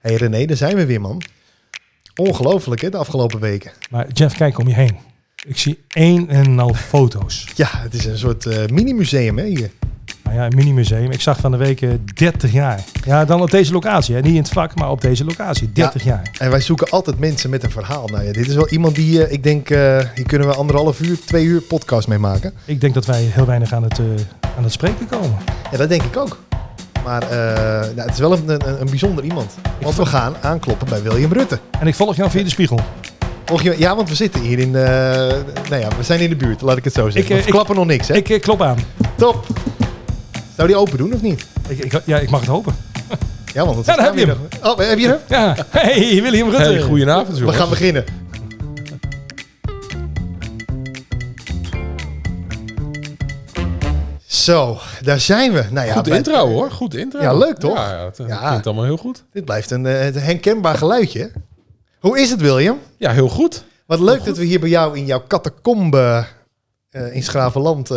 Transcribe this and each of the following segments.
hey René, daar zijn we weer, man. Ongelooflijk, hè, de afgelopen weken. Maar Jeff, kijk om je heen. Ik zie één en al foto's. Ja, het is een soort eh, mini-museum, hè, hier. Nou ja, een mini-museum. Ik zag van de week eh, 30 jaar. Ja, dan op deze locatie. Hè. Niet in het vak, maar op deze locatie. 30 jaar. En wij zoeken altijd mensen met een verhaal. Nou ja, dit is wel iemand die, eh, ik denk, hier kunnen we anderhalf uur, twee uur podcast mee maken. Ik denk dat wij heel weinig aan het, aan het spreken komen. Ja, dat denk ik ook. Maar eh, nou, het is wel een, een, een bijzonder iemand. Want we gaan aankloppen bij William Rutte. En ik volg jou via de spiegel. Volg je, ja, want we zitten hier in, eh, nou ja, we zijn in de buurt, laat ik het zo zeggen. Ik, eh, we ik- klappen nog niks, hè? Ik eh, klop aan. Top. Zou die open doen of niet? Ik, ik, ja, ik mag het hopen. Ja, want Ja, daar heb je hem. Oh, heb je hem? Ja, hey William Rutte. Hey, goedenavond, We gaan beginnen. Zo, daar zijn we. Nou ja, Goed intro hoor, goed intro. Ja, leuk, toch? Ja, het Ja. klinkt allemaal heel goed. Dit blijft een, eh, het herkenbaar geluidje. Hoe is het, William? Ja, heel goed. Wat leuk dat we hier bij jou in jouw catacombe eh in Schravenland... eh,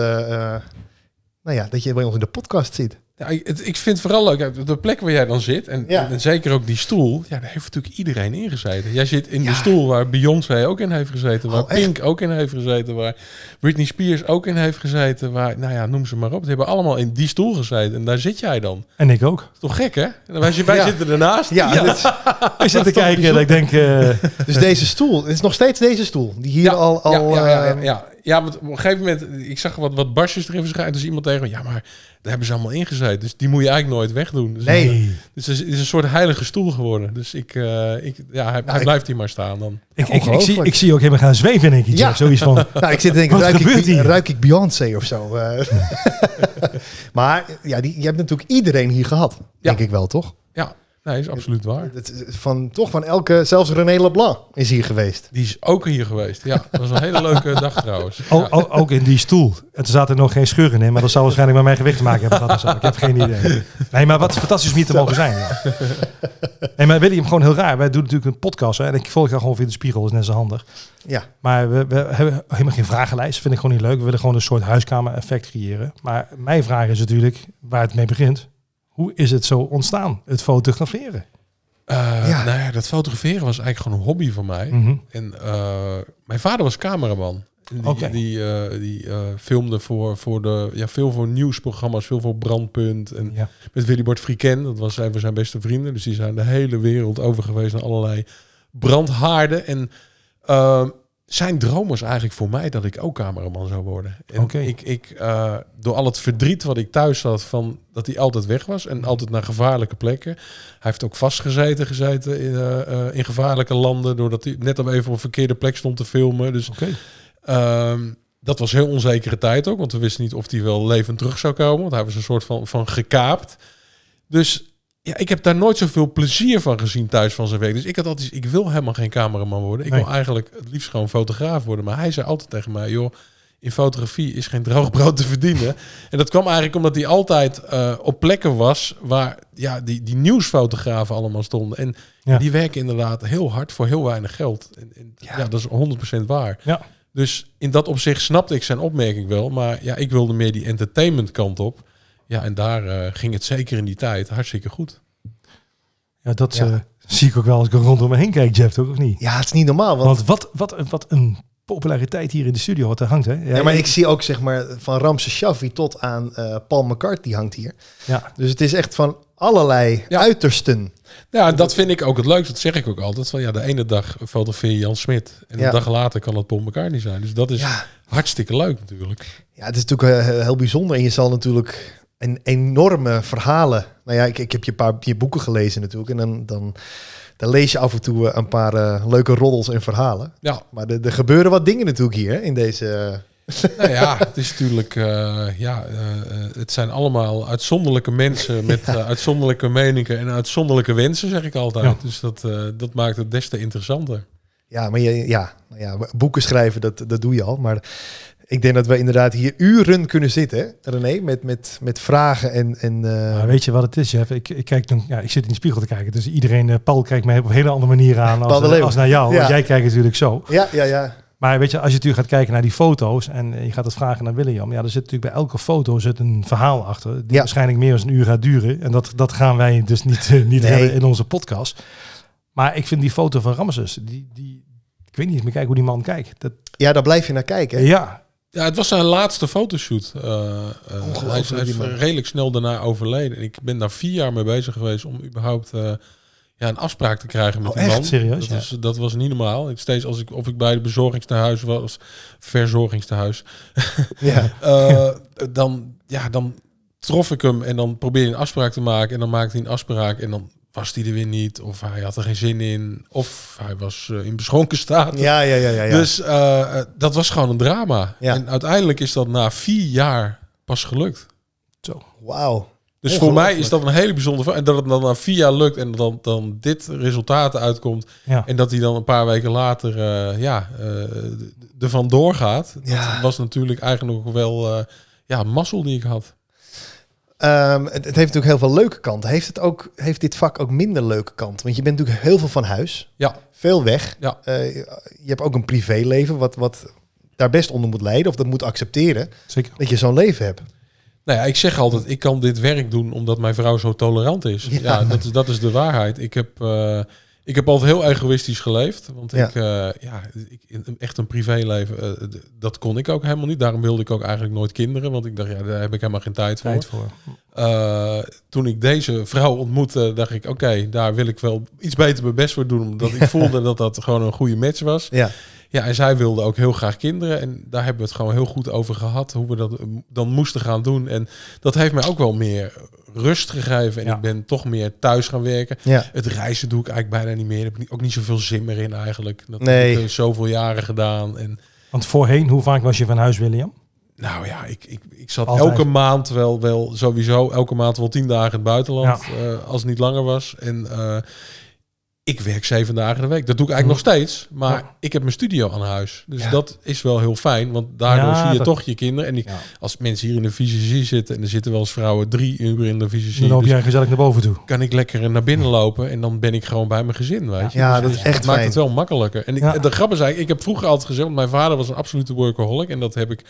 nou ja, dat je bij ons in de podcast zit. Ja, ik, vind het vooral leuk, eh, de plek waar jij dan zit, en, Ja. en zeker ook die stoel, ja, daar heeft natuurlijk iedereen in gezeten. Jij zit in Ja. de stoel waar Beyoncé ook in heeft gezeten, waar Oh, echt? Pink ook in heeft gezeten, waar Britney Spears ook in heeft gezeten, waar, nou ja, noem ze maar op. Die hebben allemaal in die stoel gezeten en daar zit jij dan. En ik ook. Toch gek, hè? En Wij, wij Ja. zitten ernaast. Ja, dit- Ik zit te kijken en ik denk... eh, dus deze stoel, het is nog steeds deze stoel. Die hier Ja, al... al ja, ja, ja, want op een gegeven moment, ik zag wat, wat barsjes erin verschijnen. Dus iemand tegen me, ja, maar daar hebben ze allemaal ingezeten. Dus die moet je eigenlijk nooit wegdoen. Dus, Nee. Dus het is, het is een soort heilige stoel geworden. Dus ik, eh, ik ja, hij, hij ik- blijft hier maar staan dan. Ik, ik, ik, zie, ik zie je ook helemaal gaan zweven in één keer. Ja. Zoiets van... Nou, ik zit te denken, Wat ruik ik, gebeurt hier? ruik ik Beyoncé of zo? eh. maar ja, die, je hebt natuurlijk iedereen hier gehad, denk ik wel, toch? Ja, nee, is absoluut waar. Is Van, toch van elke, zelfs René Leblanc is hier geweest. Die is ook hier geweest. Ja, dat was een hele leuke dag trouwens. O- Ja. o- ook in die stoel. En er zaten nog geen scheuren in, maar dat zou waarschijnlijk met mijn gewicht te maken hebben zo. Ik heb geen idee. Nee, maar wat fantastisch om hier te mogen zijn. Ja. Nee, maar William, gewoon heel raar. Wij doen natuurlijk een podcast hè, en ik volg jou gewoon via de spiegel, dat is net zo handig. Ja, Maar we, we hebben helemaal geen vragenlijst. Vind ik gewoon niet leuk. We willen gewoon een soort huiskamer-effect creëren. Maar mijn vraag is natuurlijk, waar het mee begint. Hoe is het zo ontstaan, het fotograferen? Eh, Ja. Nou ja, dat fotograferen was eigenlijk gewoon een hobby voor mij. Mhm. En eh, mijn vader was cameraman. Die, die, eh, die eh, filmde voor, voor de, ja, veel voor nieuwsprogramma's, veel voor Brandpunt. En Ja. met Willybord Friken, dat was een van zijn beste vrienden. Dus die zijn de hele wereld over geweest naar allerlei brandhaarden. En eh, zijn droom was eigenlijk voor mij dat ik ook cameraman zou worden. En ik, ik eh, door al het verdriet wat ik thuis had van dat hij altijd weg was en altijd naar gevaarlijke plekken. Hij heeft ook vastgezeten gezeten in, eh, eh, in gevaarlijke landen doordat hij net op even op een verkeerde plek stond te filmen. Dus Oké. Ehm, dat was heel onzekere tijd ook, want we wisten niet of hij wel levend terug zou komen. Want hij was een soort van, van gekaapt. Dus ja, ik heb daar nooit zoveel plezier van gezien thuis van zijn werk. Dus ik had altijd, ik wil helemaal geen cameraman worden. Ik Nee. wil eigenlijk het liefst gewoon fotograaf worden. Maar hij zei altijd tegen mij, joh, in fotografie is geen droog brood te verdienen. En dat kwam eigenlijk omdat hij altijd eh, op plekken was waar ja, die, die nieuwsfotografen allemaal stonden. En Ja. die werken inderdaad heel hard voor heel weinig geld. En, en ja. dat is 100% waar. Ja. Dus in dat opzicht snapte ik zijn opmerking wel. Maar ja, ik wilde meer die entertainment kant op. Ja, en daar eh, ging het zeker in die tijd hartstikke goed. Ja, dat Ja. eh, zie ik ook wel als ik rondom me heen kijk, Jeff, toch? Of niet? ja het is niet normaal. Want, Want wat, wat, wat een populariteit hier in de studio wat er hangt, hè? ja, maar ik zie ook zeg maar van Ramses Shaffi tot aan eh, Paul McCartney hangt hier. Ja, Dus het is echt van allerlei Ja. uitersten. Ja, en dat vind ik ook het leukste. Dat zeg ik ook altijd. Van ja, de ene dag fotografeer je Jan Smit. En Ja. de dag later kan het Paul McCartney zijn. Dus dat is Ja. hartstikke leuk natuurlijk. Ja, het is natuurlijk heel bijzonder. En je zal natuurlijk een enorme verhalen. Nou ja, ik, ik heb je een paar je boeken gelezen natuurlijk. En dan, dan, dan lees je af en toe eh, een paar eh, leuke roddels en verhalen. Ja, Maar er, er gebeuren wat dingen natuurlijk hier hè, in deze. eh, nou ja, het is natuurlijk, ja, het zijn allemaal uitzonderlijke mensen met uitzonderlijke meningen en uitzonderlijke wensen, zeg ik altijd. Ja. Dus dat, dat maakt het des te interessanter. ja, maar je, ja, ja, boeken schrijven, dat, dat doe je al. Maar ik denk dat we inderdaad hier uren kunnen zitten, René, met, met, met vragen en. en eh, maar weet je wat het is, Jeff? Ik, ik, kijk dan, ja, ik zit in de spiegel te kijken. Dus iedereen, eh, Paul kijkt mij op een hele andere manier aan als, als naar jou. Ja. Want jij kijkt natuurlijk zo. ja, ja, ja. Maar weet je, als je natuurlijk gaat kijken naar die foto's en eh, je gaat het vragen naar William, ja, er zit natuurlijk bij elke foto zit een verhaal achter, die Ja. waarschijnlijk meer dan een uur gaat duren. En dat, dat gaan wij dus niet, niet Nee. hebben in onze podcast. Maar ik vind die foto van Ramses, die, die, ik weet niet meer kijken hoe die man kijkt. Dat, Ja, daar blijf je naar kijken. ja, Ja, het was zijn laatste fotoshoot. Eh, Ongelooflijk, hij is, hij redelijk snel daarna overleden. En ik ben daar vier jaar mee bezig geweest om überhaupt eh, ja, een afspraak te krijgen met Oh, die echt? man. Serieus? Dat, Ja. was, dat was niet normaal. Ik steeds als ik of ik bij de bezorgingstehuis was, verzorgingstehuis, Ja. dan, ja, dan trof ik hem en dan probeerde een afspraak te maken. En dan maakte hij een afspraak en dan was hij er weer niet. Of hij had er geen zin in. Of hij was eh, in beschonken staat. Ja, ja, ja, ja. ja. Dus eh, eh, dat was gewoon een drama. Ja. En uiteindelijk is dat na vier jaar pas gelukt. zo. Wauw. Dus voor mij is dat een hele bijzondere. En dat het dan na vier jaar lukt en dan, dan dit resultaat uitkomt. Ja. En dat hij dan een paar weken later eh, ja, ervan doorgaat. Ja. Dat was natuurlijk eigenlijk nog wel ja, mazzel die ik had. Ehm, het, het heeft natuurlijk heel veel leuke kanten. Heeft, het ook, heeft dit vak ook minder leuke kanten? Want je bent natuurlijk heel veel van huis. Ja. Veel weg. Ja. Eh, je hebt ook een privéleven wat, wat daar best onder moet leiden. Of dat moet accepteren. Zeker. Dat je zo'n leven hebt. Nou ja, ik zeg altijd, ik kan dit werk doen omdat mijn vrouw zo tolerant is. Ja. Ja, dat, is, dat is de waarheid. Ik heb, eh, ik heb altijd heel egoïstisch geleefd. Want Ja. ik, eh, ja, ik, in- echt een privéleven, eh, dat kon ik ook helemaal niet. Daarom wilde ik ook eigenlijk nooit kinderen. Want ik dacht, ja, daar heb ik helemaal geen tijd voor. Tijd voor. Eh, toen ik deze vrouw ontmoette, dacht ik, oké, daar wil ik wel iets beter mijn best voor doen. Omdat ik voelde dat dat gewoon een goede match was. Ja. Ja, en zij wilde ook heel graag kinderen. En daar hebben we het gewoon heel goed over gehad. Hoe we dat eh, dan moesten gaan doen. En dat heeft mij ook wel meer rust gegeven. En Ja. ik ben toch meer thuis gaan werken. Ja. Het reizen doe ik eigenlijk bijna niet meer. Daar heb ik niet- ook niet zoveel zin meer in eigenlijk. Dat Nee. heb ik eh, zoveel jaren gedaan. En Want voorheen, hoe vaak was je van huis, William? nou ja, ik, ik, ik zat Altijd. elke maand wel, wel sowieso elke maand wel tien dagen in het buitenland. eh, als het niet langer was. En ik werk zeven dagen in de week. Dat doe ik eigenlijk nog steeds. Maar Ja. ik heb mijn studio aan huis. Dus Ja. dat is wel heel fijn. Want daardoor Ja, zie je dat- toch je kinderen. En die, als mensen hier in de fysiologie zitten... en er zitten wel eens vrouwen drie uur in de fysiologie... Dan loop dus jij gezellig naar boven toe. kan ik lekker naar binnen lopen... en dan ben ik gewoon bij mijn gezin, weet je. Ja, Dus dat is echt maakt het wel makkelijker. En ik, de grap is eigenlijk... Ik heb vroeger altijd gezegd... want mijn vader was een absolute workaholic... en dat heb ik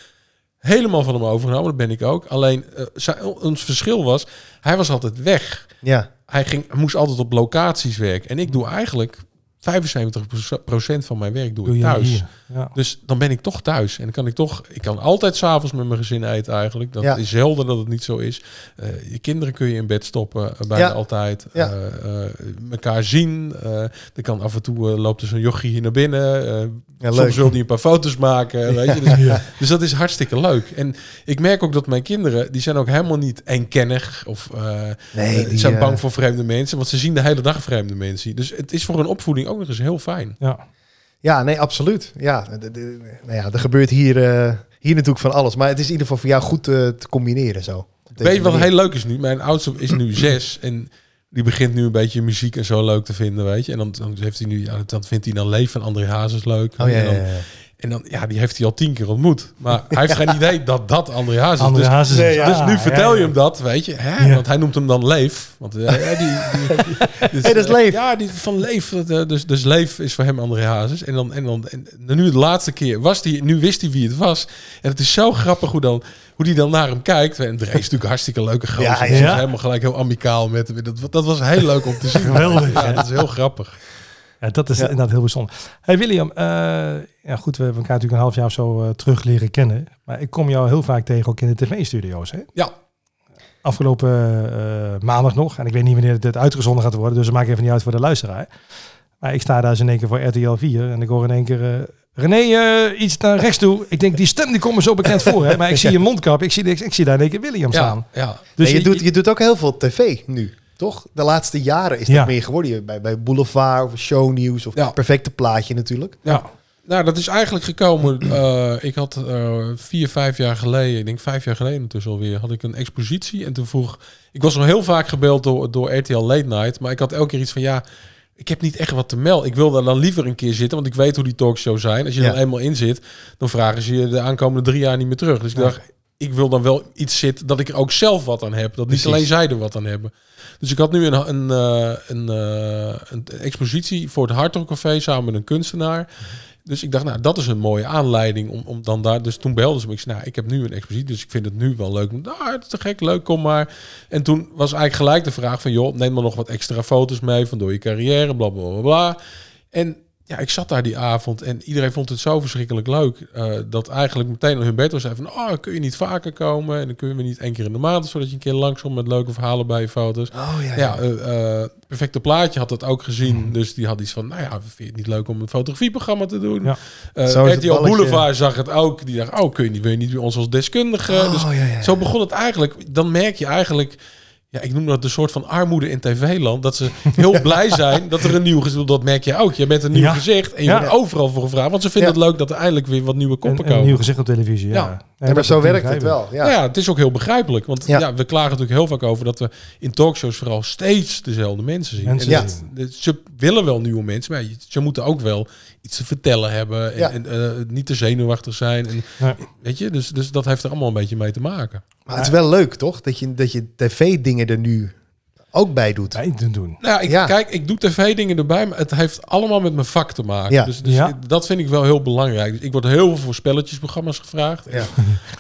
helemaal van hem overgenomen. Dat ben ik ook. Alleen, eh, zijn- ons verschil was... hij was altijd weg Ja. hij, ging, hij moest altijd op locaties werken. En ik doe eigenlijk 75% van mijn werk doe, Doe ik thuis. Ja. Dus dan ben ik toch thuis. En dan kan ik toch... Ik kan altijd s'avonds met mijn gezin eten eigenlijk. Dat Ja. is zelden dat het niet zo is. Eh, je kinderen kun je in bed stoppen. eh, bijna Ja. altijd. Eh, elkaar zien. er kan af en toe... loopt er zo'n jochie hier naar binnen. soms wil hij een paar foto's maken. Weet je? Dus, dus dat is hartstikke leuk. En ik merk ook dat mijn kinderen... Die zijn ook helemaal niet eenkennig. Of... Nee, die, zijn bang voor vreemde mensen, want ze zien de hele dag vreemde mensen. Dus het is voor een opvoeding ook nog eens heel fijn. Ja. Ja, nee, absoluut. Ja, de- de- nou ja, er gebeurt hier, eh, hier natuurlijk van alles. Maar het is in ieder geval voor jou goed eh, te combineren zo. Weet je wat heel leuk is nu? Mijn oudste is nu zes en die begint nu een beetje muziek en zo leuk te vinden, weet je. En dan, dan heeft hij nu, ja, dan vindt hij dan Leef van André Hazes leuk. Oh ja, en, ja, dan, ja. En dan, ja, die heeft hij al tien keer ontmoet. Maar hij heeft geen idee dat dat André Hazes is. Andere Dus, hazes. nee, ja. dus nu vertel ja, je hem dat, weet je. Hè? Ja. Want hij noemt hem dan Leef. Want eh, ja, die, die, dus, Hey, dat is eh, Leef. Ja, die van Leef. dat, eh, dus, dus Leef is voor hem André Hazes. En dan, en dan en nu de laatste keer was die, nu wist hij wie het was. En het is zo grappig hoe dan hoe die dan naar hem kijkt. En Dre is natuurlijk een hartstikke leuke gozer. Ja, Ja, is helemaal gelijk heel amicaal met hem. Dat, dat was heel leuk om te zien. Geweldig, Ja, dat is heel grappig. Ja, dat is Ja. inderdaad heel bijzonder. Hey William, eh, ja goed, we hebben elkaar natuurlijk een half jaar of zo eh, terug leren kennen. Maar ik kom jou heel vaak tegen ook in de tv-studio's. Hè? Ja. Afgelopen eh, maandag nog, en ik weet niet wanneer dit uitgezonden gaat worden, dus dat maakt even niet uit voor de luisteraar. Maar ik sta daar eens in één keer voor RTL 4 en ik hoor in één keer... René, iets naar rechts toe. Ik denk, die stem die komt me zo bekend voor. Hè? Maar ik zie je mondkap, ik zie, ik, ik zie daar in één keer William staan. Ja, ja. Dus Nee, je, doet, je doet ook heel veel tv nu, toch? De laatste jaren is dat Ja. meer geworden. Je- Bij, bij Boulevard of Shownieuws of Ja. Perfecte Plaatje natuurlijk. ja. Nou, dat is eigenlijk gekomen. eh, ik had eh, vier, vijf jaar geleden, ik denk vijf jaar geleden intussen alweer, had ik een expositie. En toen vroeg, ik was al heel vaak gebeld door, door RTL Late Night, maar ik had elke keer iets van ja. Ik heb niet echt wat te melden. Ik wil daar dan liever een keer zitten, want ik weet hoe die talkshows zijn. Als je Ja. dan eenmaal in zit, dan vragen ze je de aankomende drie jaar niet meer terug. Dus ik dacht, ik wil dan wel iets zitten dat ik er ook zelf wat aan heb. Dat Precies. niet alleen zij er wat aan hebben. Dus ik had nu een, een, eh, een, eh, een expositie voor het Hardrock Café samen met een kunstenaar. Dus ik dacht, nou, dat is een mooie aanleiding om, om dan daar... Dus toen belde ze me. Ik zei, nou, ik heb nu een expositie, dus ik vind het nu wel leuk. Nou, het is te gek, leuk, kom maar. En toen was eigenlijk gelijk de vraag van... joh, neem dan nog wat extra foto's mee van door je carrière, bla, bla, bla, bla. En ja, ik zat daar die avond en iedereen vond het zo verschrikkelijk leuk... eh, dat eigenlijk meteen hun bed was zei van... oh, kun je niet vaker komen? En dan kun je niet één keer in de maand... zodat je een keer langskomt met leuke verhalen bij je foto's. Oh ja, Ja, eh, eh, Perfecte Plaatje had dat ook gezien. Dus die had iets van, nou ja, vind je het niet leuk om een fotografieprogramma te doen? Ja. Eh, RTL. Boulevard zag het ook. Die dacht, oh, kun je niet, wil je niet bij ons als deskundige? Oh, dus ja, ja. zo begon het eigenlijk. Dan merk je eigenlijk... Ja, ik noem dat een soort van armoede in tv-land. Dat ze heel blij zijn dat er een nieuw gezicht... Dat merk je ook. Je bent een nieuw Ja. gezicht en je Ja. wordt overal voor gevraagd. Want ze vinden Ja. het leuk dat er eindelijk weer wat nieuwe En, koppen en een komen. nieuw gezicht op televisie. Ja, Maar dat zo werkt het wel. Ja. Nou ja, het is ook heel begrijpelijk. Want Ja. ja. we klagen natuurlijk heel vaak over dat we in talkshows vooral steeds dezelfde mensen zien. Mensen en Ze willen wel nieuwe mensen, maar je- ze moeten ook wel iets te vertellen hebben. En, Ja. en, eh, niet te zenuwachtig zijn. En, Ja. Weet je, dus, dus dat heeft er allemaal een beetje mee te maken. Maar het is wel leuk, toch? Dat je, dat je tv-dingen er nu ook bij doet. Wij doen doen. Nou, ik, Ja. kijk, ik doe tv-dingen erbij, maar het heeft allemaal met mijn vak te maken. Ja. Dus, dus Ja. dat vind ik wel heel belangrijk. Dus ik word heel veel voor spelletjesprogramma's gevraagd. Ja.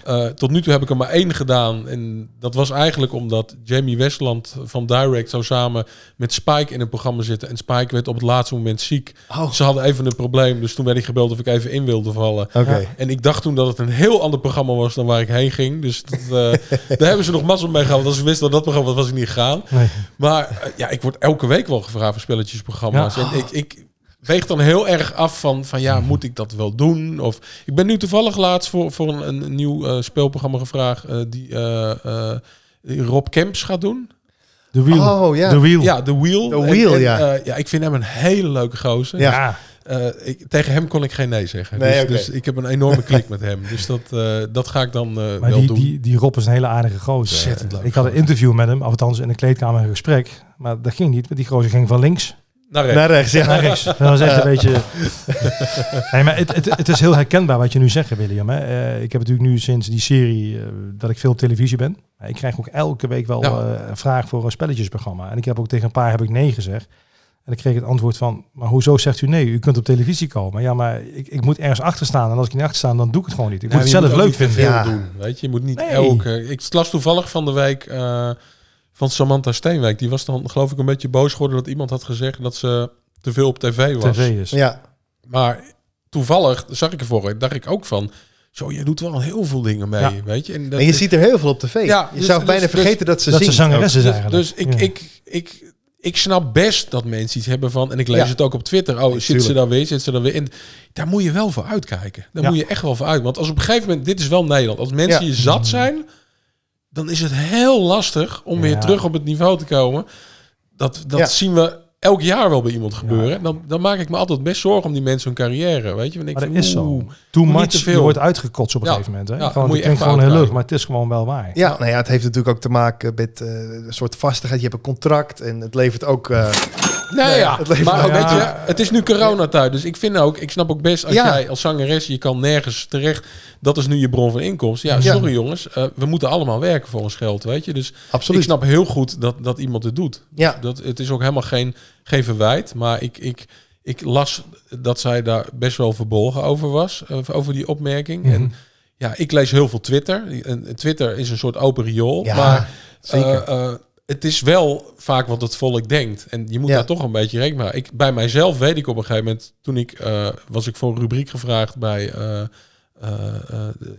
Eh, tot nu toe heb ik er maar één gedaan. En dat was eigenlijk omdat Jamie Westland van Direct zou samen met Spike in een programma zitten. En Spike werd op het laatste moment ziek. Oh, Ze hadden even een probleem, dus toen werd ik gebeld of ik even in wilde vallen. oké. En ik dacht toen dat het een heel ander programma was dan waar ik heen ging. Dus dat, eh, daar hebben ze nog mazzel mee gehad. Want als ze wisten dat dat programma was, was ik niet gegaan. Nee. Maar eh, ja, ik word elke week wel gevraagd voor spelletjesprogramma's. Ja. En ik, ik weeg dan heel erg af van, van ja, moet ik dat wel doen? Of ik ben nu toevallig laatst voor, voor een, een nieuw eh, speelprogramma gevraagd eh, die, eh, eh, die Rob Kemps gaat doen. De wiel. Oh ja. De wiel. Ja, The Wheel. The Wheel, En- en, ja. eh, ja, ik vind hem een hele leuke gozer. Ja. Ja. Eh, ik, tegen hem kon ik geen nee zeggen. Nee, dus, dus ik heb een enorme klik met hem. Dus dat, eh, dat ga ik dan eh, Maar wel die, doen. die, die Rob is een hele aardige gozer. Ik had een interview met hem, althans in de kleedkamer een gesprek. Maar dat ging niet, want die gozer ging van links Naar rechts. Naar rechts, ja. naar rechts. Dat was echt een beetje... Nee, maar het, het, het is heel herkenbaar wat je nu zegt, William. Hè. Eh, ik heb natuurlijk nu sinds die serie eh, dat ik veel op televisie ben. Ik krijg ook elke week wel Ja. eh, een vraag voor een spelletjesprogramma. En ik heb ook tegen een paar heb ik nee gezegd. En ik kreeg het antwoord van, maar hoezo zegt u nee? U kunt op televisie komen. Ja, maar ik, ik moet ergens achter staan. En als ik niet achter sta, dan doe ik het gewoon niet. Ik Ja, moet het zelf leuk vinden. veel Ja. doen. Weet je, je moet niet Nee. elke. Ik las toevallig van de week eh, van Samantha Steenwijk. Die was dan, geloof ik, een beetje boos geworden dat iemand had gezegd dat ze te veel op tv was. TV is. Ja, Maar toevallig zag ik ervoor, dacht ik ook van. Zo, je doet wel heel veel dingen mee, Ja. weet je. En, dat en je is- ziet er heel veel op tv. Ja, je dus- zou dus- bijna dus- vergeten dat ze dat ze zingt. zangeres is dus, eigenlijk. dus ik, Ja. ik, ik, ik snap best dat mensen iets hebben van... En ik lees Ja. het ook op Twitter. Oh, zit ze daar weer, zit ze daar weer in. Daar moet je wel voor uitkijken. Daar Ja. moet je echt wel voor uit. Want als op een gegeven moment... Dit is wel Nederland. Als mensen Ja. je zat zijn... Dan is het heel lastig om weer terug op het niveau te komen. Dat, dat Ja. zien we elk jaar wel bij iemand gebeuren. Dan, dan maak ik me altijd best zorgen om die mensen hun carrière. Weet je? Want ik Maar dat is zo. Too niet much, te je veel. wordt uitgekotst op een Ja. gegeven moment. Hè? Ja, gewoon, moet je gewoon heel leuk, maar het is gewoon wel waar. Ja, nou ja, het heeft natuurlijk ook te maken met eh, een soort vastigheid. Je hebt een contract en het levert ook... eh, Nee, ja. het maar ook- weet je, het is nu coronatijd. Dus ik vind ook, ik snap ook best als jij als zangeres, je kan nergens terecht. Dat is nu je bron van inkomsten. Ja, sorry jongens. eh, we moeten allemaal werken voor ons geld, weet je. Dus absoluut. ik snap heel goed dat, dat iemand het doet. Ja, Dat, het is ook helemaal geen, geen verwijt. Maar ik, ik, ik las dat zij daar best wel verbolgen over was. eh, over die opmerking. Mhm. En ja, ik lees heel veel Twitter. En Twitter is een soort open riool. Ja, maar zeker. eh, het is wel vaak wat het volk denkt. En je moet Ja. daar toch een beetje rekening mee. Ik, bij mijzelf weet ik op een gegeven moment... toen ik eh, was ik voor een rubriek gevraagd bij eh, eh,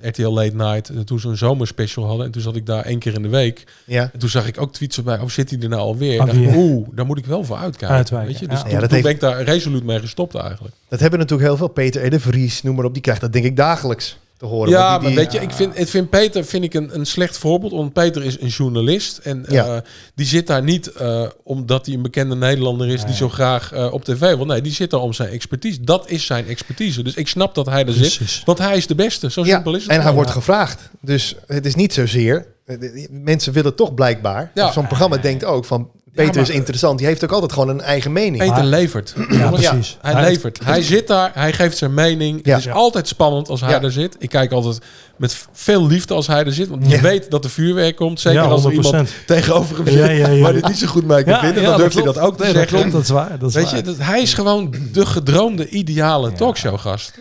RTL Late Night... en toen ze een zomerspecial hadden. En toen zat ik daar één keer in de week. ja. En toen zag ik ook tweets erbij. Oh, zit hij er nou alweer? Oh, En dacht ik, die- oeh, daar moet ik wel voor uitkijken. Uitwijken, Weet je? Dus Ja, toen, dat toen heeft- ben ik daar resoluut mee gestopt eigenlijk. Dat hebben natuurlijk heel veel. Peter de Vries, noem maar op. Die krijgt dat denk ik dagelijks te horen. Ja, die- maar weet je, ik vind, ik vind Peter vind ik een, een slecht voorbeeld. Want Peter is een journalist. En Ja. eh, die zit daar niet eh, omdat hij een bekende Nederlander is... die zo graag eh, op tv wil. Nee, die zit daar om zijn expertise. Dat is zijn expertise. Dus ik snap dat hij er zit. Want hij is de beste. Zo Ja, simpel is het. en hij wordt gevraagd. Dus het is niet zozeer. de- Mensen willen toch blijkbaar. Ja. Zo'n programma denkt ook van Peter maar- is interessant. Die heeft ook altijd gewoon een eigen mening. Peter Maar- levert. Ja, precies. Hij Maar het- levert. Hij zit daar, hij geeft zijn mening. Ja. Het is Ja. altijd spannend als hij Ja. er zit. Ik kijk altijd met veel liefde als hij er zit. Want je weet dat er vuurwerk komt. Zeker ja, als er 100%. iemand tegenover hem zit. Ja, ja, ja. Waar dit niet zo goed mee kan vinden. dan durft hij dat ook te zeggen. Dat klopt, dat is waar. Dat is Weet waar. je, dat, hij is gewoon de gedroomde, ideale Ja. talkshowgast.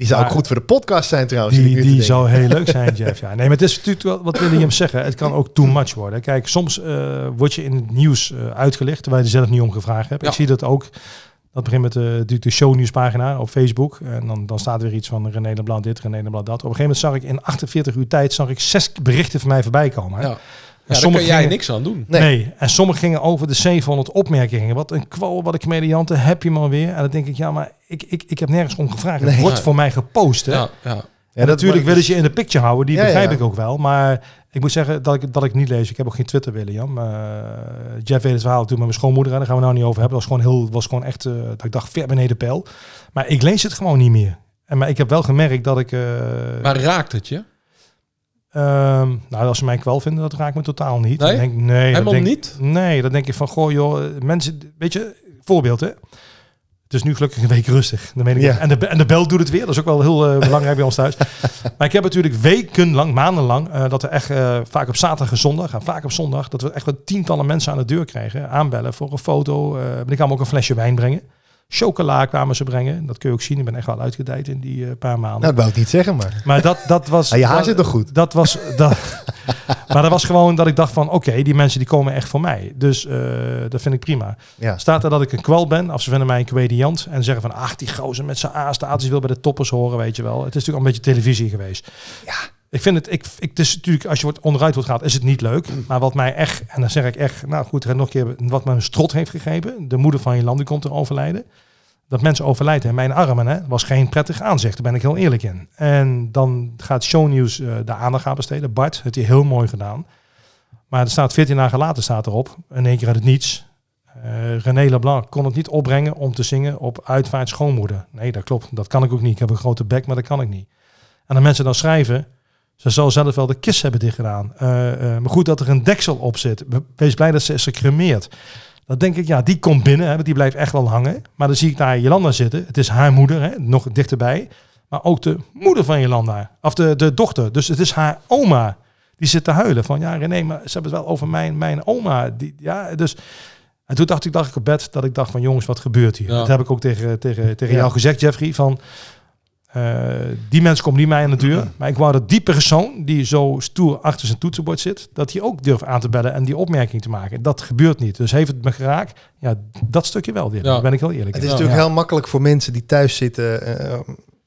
Die zou ook goed voor de podcast zijn trouwens. Die, die zou heel leuk zijn, Jeff. Ja. Nee, maar het is natuurlijk wel wat William zeggen. Het kan ook too much worden. Kijk, soms eh, word je in het nieuws eh, uitgelicht, terwijl je er zelf niet om gevraagd hebt. Ja. Ik zie dat ook. Dat begint met de, de, de shownieuwspagina op Facebook. En dan, dan staat weer iets van René Leblanc dit, René Leblanc dat. Op een gegeven moment zag ik in 48 uur tijd zag ik zes berichten van mij voorbij komen. hè. Ja. En Ja, daar jij gingen- niks aan doen. Nee. Nee. en sommige gingen over de 700 opmerkingen. Wat een kwal, wat een comedianten, heb je maar weer. En dan denk ik, ja, maar ik, ik, ik heb nergens om gevraagd. Het wordt voor mij gepost, hè. Ja, ja. Natuurlijk willen ze je in de picture houden, die Ja, begrijp ja. ik ook wel. Maar ik moet zeggen dat ik, dat ik niet lees. Ik heb ook geen Twitter, William. Uh, Jeff weet het verhaal toen met mijn schoonmoeder. En daar gaan we nou niet over hebben. Dat was gewoon, heel, was gewoon echt, eh, dat ik dacht, ver beneden peil. Maar ik lees het gewoon niet meer. En, maar ik heb wel gemerkt dat ik... eh, Maar raakt het je? Ehm, nou, als ze mij kwel vinden, dat raakt me totaal niet. Nee? Denk, nee Helemaal denk, niet? Nee, dan denk ik van, goh joh, mensen... Weet je, voorbeeld hè. Het is nu gelukkig een week rustig. Dan weet ik Ja. en, de, en de bel doet het weer. Dat is ook wel heel eh, belangrijk bij ons thuis. Maar ik heb natuurlijk wekenlang, maandenlang, eh, dat we echt eh, vaak op zaterdag en zondag, en vaak op zondag, dat we echt wel tientallen mensen aan de deur kregen. Aanbellen voor een foto. ik kwam ook een flesje wijn brengen. Chocola kwamen ze brengen. Dat kun je ook zien. Ik ben echt wel uitgedijd in die eh, paar maanden. Nou, dat wou ik niet zeggen, maar... Maar dat, dat was... Ah, je haar dat- zit toch goed? Dat was... Dat, maar dat was gewoon dat ik dacht van... Oké, die mensen die komen echt voor mij. Dus eh, dat vind ik prima. Ja. Staat er dat ik een kwal ben, of ze vinden mij een comediant... en zeggen van... Ach, die gozer met zijn A-status wil bij de toppers horen, weet je wel. Het is natuurlijk al een beetje televisie geweest. Ja. Ik vind het... Ik, ik, het is natuurlijk, als je wordt onderuit wordt gehaald, is het niet leuk. Maar wat mij echt... En dan zeg ik echt... Nou goed, nog een keer... Wat me een strot heeft gegeven. De moeder van je land die komt te overlijden dat mensen overlijden in mijn armen. Hè, was geen prettig aanzicht, daar ben ik heel eerlijk in. En dan gaat shownieuws eh de aandacht aan besteden. Bart heeft hij heel mooi gedaan. Maar er staat 14 dagen later staat erop, in één keer uit het niets. eh René Leblanc kon het niet opbrengen om te zingen op uitvaart schoonmoeder. Nee, dat klopt. Dat kan ik ook niet. Ik heb een grote bek, maar dat kan ik niet. En dan mensen dan schrijven, ze zal zelf wel de kist hebben dichtgedaan. Eh, maar goed dat er een deksel op zit. Wees blij dat ze is gecremeerd. Dan denk ik, ja, die komt binnen, hè, want die blijft echt wel hangen. Maar dan zie ik daar Jolanda zitten. Het is haar moeder, hè, nog dichterbij. Maar ook de moeder van Jolanda. Of de, de dochter. Dus het is haar oma. Die zit te huilen van, ja René, maar ze hebben het wel over mijn, mijn oma. Die, ja, dus... En toen dacht ik, dacht ik op bed dat ik dacht van jongens, wat gebeurt hier? Ja. Dat heb ik ook tegen, tegen, tegen Ja. jou gezegd, Jeffrey. Van, eh, die mensen komen niet mij aan de deur. Maar ik wou dat die persoon die zo stoer achter zijn toetsenbord zit, dat hij ook durft aan te bellen en die opmerking te maken. Dat gebeurt niet. Dus heeft het me geraakt? Ja, dat stukje wel weer. Ja. Daar ben ik heel eerlijk Het in. is Ja. natuurlijk heel makkelijk voor mensen die thuis zitten... eh,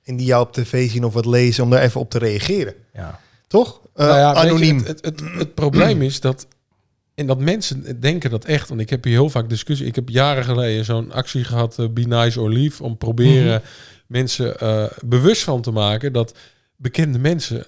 en die jou op tv zien of wat lezen... om daar even op te reageren. Ja. Toch? Eh, Nou ja, weet je, anoniem. het, het, het, het probleem is dat. En dat mensen denken dat echt. Want ik heb hier heel vaak discussie. Ik heb jaren geleden zo'n actie gehad. eh, Be Nice or Leave. Om proberen mensen eh, bewust van te maken. Dat bekende mensen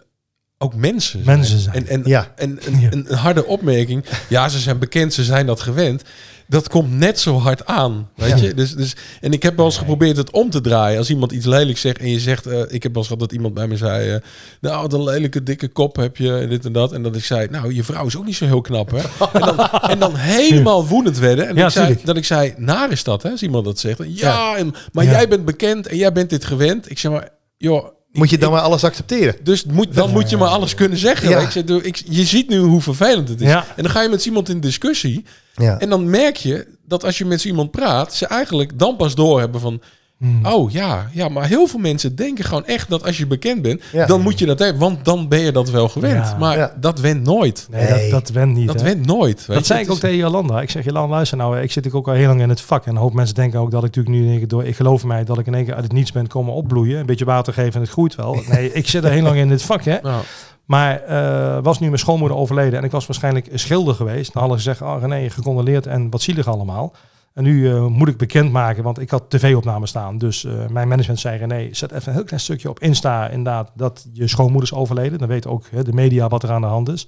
ook mensen zijn. Mensen zijn. En, en, Ja. en een harde opmerking. Ja, ze zijn bekend. Ze zijn dat gewend. Dat komt net zo hard aan. Weet Ja. je? Dus, dus, en ik heb wel eens geprobeerd het om te draaien. Als iemand iets lelijks zegt en je zegt... eh, ik heb wel eens gehad dat iemand bij me zei... eh, nou, wat een lelijke dikke kop heb je en dit en dat. En dat ik zei, nou, je vrouw is ook niet zo heel knap, hè? en, dan, en dan helemaal woedend werden. En Ja, ik zei, dat ik zei, naar is dat, hè? Als iemand dat zegt. Ja, en, maar Ja. jij bent bekend en jij bent dit gewend. Ik zeg maar, joh... Moet je ik- dan maar alles accepteren? dus moet, dan moet je maar alles kunnen zeggen. Ja. Ik je ziet nu hoe vervelend het is. Ja. En dan ga je met iemand in discussie. Ja. En dan merk je dat als je met iemand praat... ze eigenlijk dan pas doorhebben van... Hmm. oh ja, ja, maar heel veel mensen denken gewoon echt... dat als je bekend bent, Ja. dan moet je dat hebben. Want dan ben je dat wel gewend. Ja. Maar Ja. dat went nooit. Nee, Nee. Dat, dat went niet. Dat hè. went nooit. weet Dat je. zei Het ik ook is- tegen Jolanda. Ik zeg, Jolanda, luister nou, ik zit ook al heel lang in het vak. En een hoop mensen denken ook dat ik natuurlijk nu in één keer door... Ik geloof mij dat ik in één keer uit het niets ben komen opbloeien. Een beetje water geven en het groeit wel. Nee, ik zit er heel lang in dit vak, hè. Nou, Maar eh, was nu mijn schoonmoeder overleden en ik was waarschijnlijk een schilder geweest. Dan hadden ze gezegd, oh René, gecondoleerd en wat zielig allemaal. En nu eh, moet ik bekendmaken, want ik had tv-opnames staan. Dus eh, mijn management zei, René, zet even een heel klein stukje op Insta inderdaad dat je schoonmoeder is overleden. Dan weten ook hè, de media wat er aan de hand is.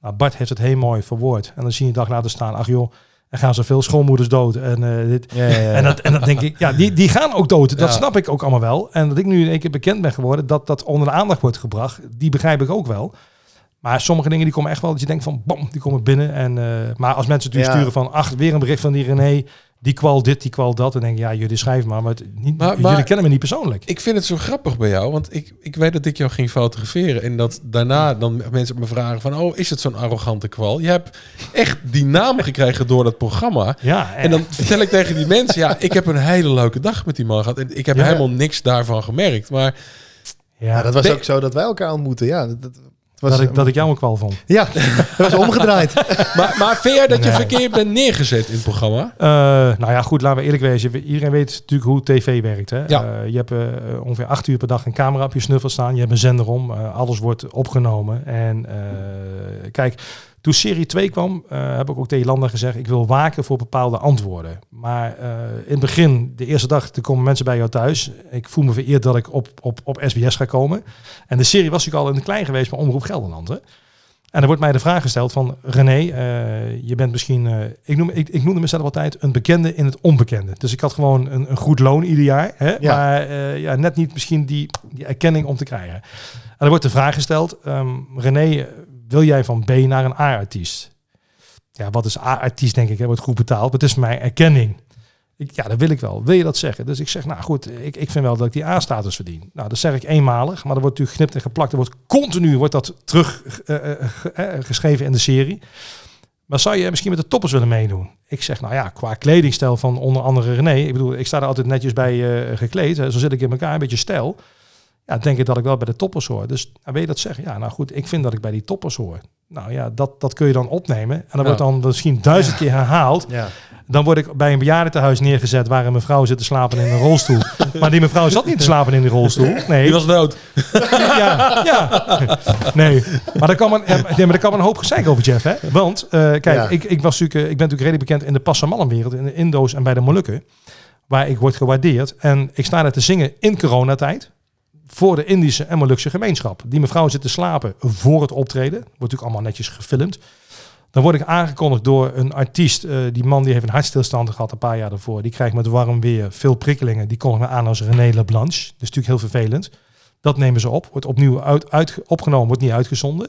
Nou, Bart heeft het heel mooi verwoord. En dan zie je een dag later staan, ach joh, er gaan zoveel schoonmoeders dood. En, eh, dit, Ja, ja, ja. en, dat, en dat denk ik, ja, die, die gaan ook dood. Dat snap ik ook allemaal wel. En dat ik nu in één keer bekend ben geworden, dat dat onder de aandacht wordt gebracht, die begrijp ik ook wel. Maar sommige dingen die komen echt wel, dat je denkt van, bam, die komen binnen. En, eh, maar als mensen natuurlijk Ja. sturen van, ach, weer een bericht van die René, die kwal dit, die kwal dat. Dan denk ja, jullie schrijven maar, maar, het, niet, Maar- jullie maar- kennen me niet persoonlijk. Ik vind het zo grappig bij jou, want ik, ik weet dat ik jou ging fotograferen. En dat daarna dan mensen me vragen van, oh, is het zo'n arrogante kwal? Je hebt echt die naam gekregen door dat programma. ja, En dan vertel ik tegen die mensen, ja, ik heb een hele leuke dag met die man gehad. En ik heb Ja. helemaal niks daarvan gemerkt. Maar ja, dat was ook zo dat wij elkaar ontmoeten. Ja, dat, dat was, dat, ik, dat ik jou een kwal vond. ja, dat was omgedraaid. Maar, maar vind jij dat je Nee. verkeerd bent neergezet in het programma? Eh, nou ja, goed, laten we eerlijk wezen. We- Iedereen weet natuurlijk hoe tv werkt. Hè? Ja. Eh, je hebt eh, ongeveer acht uur per dag een camera op je snuffel staan. Je hebt een zender om. eh, alles wordt opgenomen. En eh, kijk, toen serie 2 kwam, eh, heb ik ook tegen Landa gezegd... ik wil waken voor bepaalde antwoorden. Maar eh, in het begin, de eerste dag, er komen mensen bij jou thuis. Ik voel me vereerd dat ik op, op, op SBS ga komen. En de serie was natuurlijk al in de klein geweest bij Omroep Gelderland. Hè? En er wordt mij de vraag gesteld van René, eh, je bent misschien, ik, noem, ik, ik noemde mezelf altijd een bekende in het onbekende. Dus ik had gewoon een, een goed loon ieder jaar, hè? Ja. maar ja, net niet misschien die, die erkenning om te krijgen. En er wordt de vraag gesteld, ehm, René, wil jij van B naar een A-artiest? Ja, wat is A-artiest denk ik, hè? wordt goed betaald, maar het is voor mij erkenning. Ik, ja, dat wil ik wel. Wil je dat zeggen? Dus ik zeg, nou goed, ik, ik vind wel dat ik die A-status verdien. Nou, dat zeg ik eenmalig, maar er wordt natuurlijk geknipt en geplakt. Er wordt continu wordt dat terug eh, eh, eh, geschreven in de serie. Maar zou je misschien met de toppers willen meedoen? Ik zeg, nou ja, qua kledingstijl van onder andere René. Ik bedoel, ik sta er altijd netjes bij gekleed. Zo zit ik in elkaar, een beetje stijl. Ja, denk ik dat ik wel bij de toppers hoor. Dus nou, wil je dat zeggen? Ja, nou goed, ik vind dat ik bij die toppers hoor. Nou ja, dat, dat kun je dan opnemen. En dat Ja. wordt dan misschien duizend keer herhaald. Ja. Dan word ik bij een bejaardentehuis neergezet waar een mevrouw zit te slapen in een rolstoel. maar die mevrouw zat niet te slapen in die rolstoel. Nee, Die was dood. ja, ja. Nee, maar daar kan men, ja, nee, maar daar kan men een hoop gezeik over, Jeff. Hè? Want, eh, kijk, Ja. ik, ik, was natuurlijk, eh, ik ben natuurlijk redelijk bekend in de Passamallenwereld, in de Indo's en bij de Molukken, waar ik word gewaardeerd. En ik sta daar te zingen in coronatijd voor de Indische en Molukse gemeenschap. Die mevrouw zit te slapen voor het optreden. Wordt natuurlijk allemaal netjes gefilmd. Dan word ik aangekondigd door een artiest. eh, die man die heeft een hartstilstand gehad een paar jaar daarvoor. Die krijgt met warm weer veel prikkelingen. Die kondigt me aan als René Leblanche. Dat is natuurlijk heel vervelend. Dat nemen ze op. Wordt opnieuw uit, uit, opgenomen, wordt niet uitgezonden.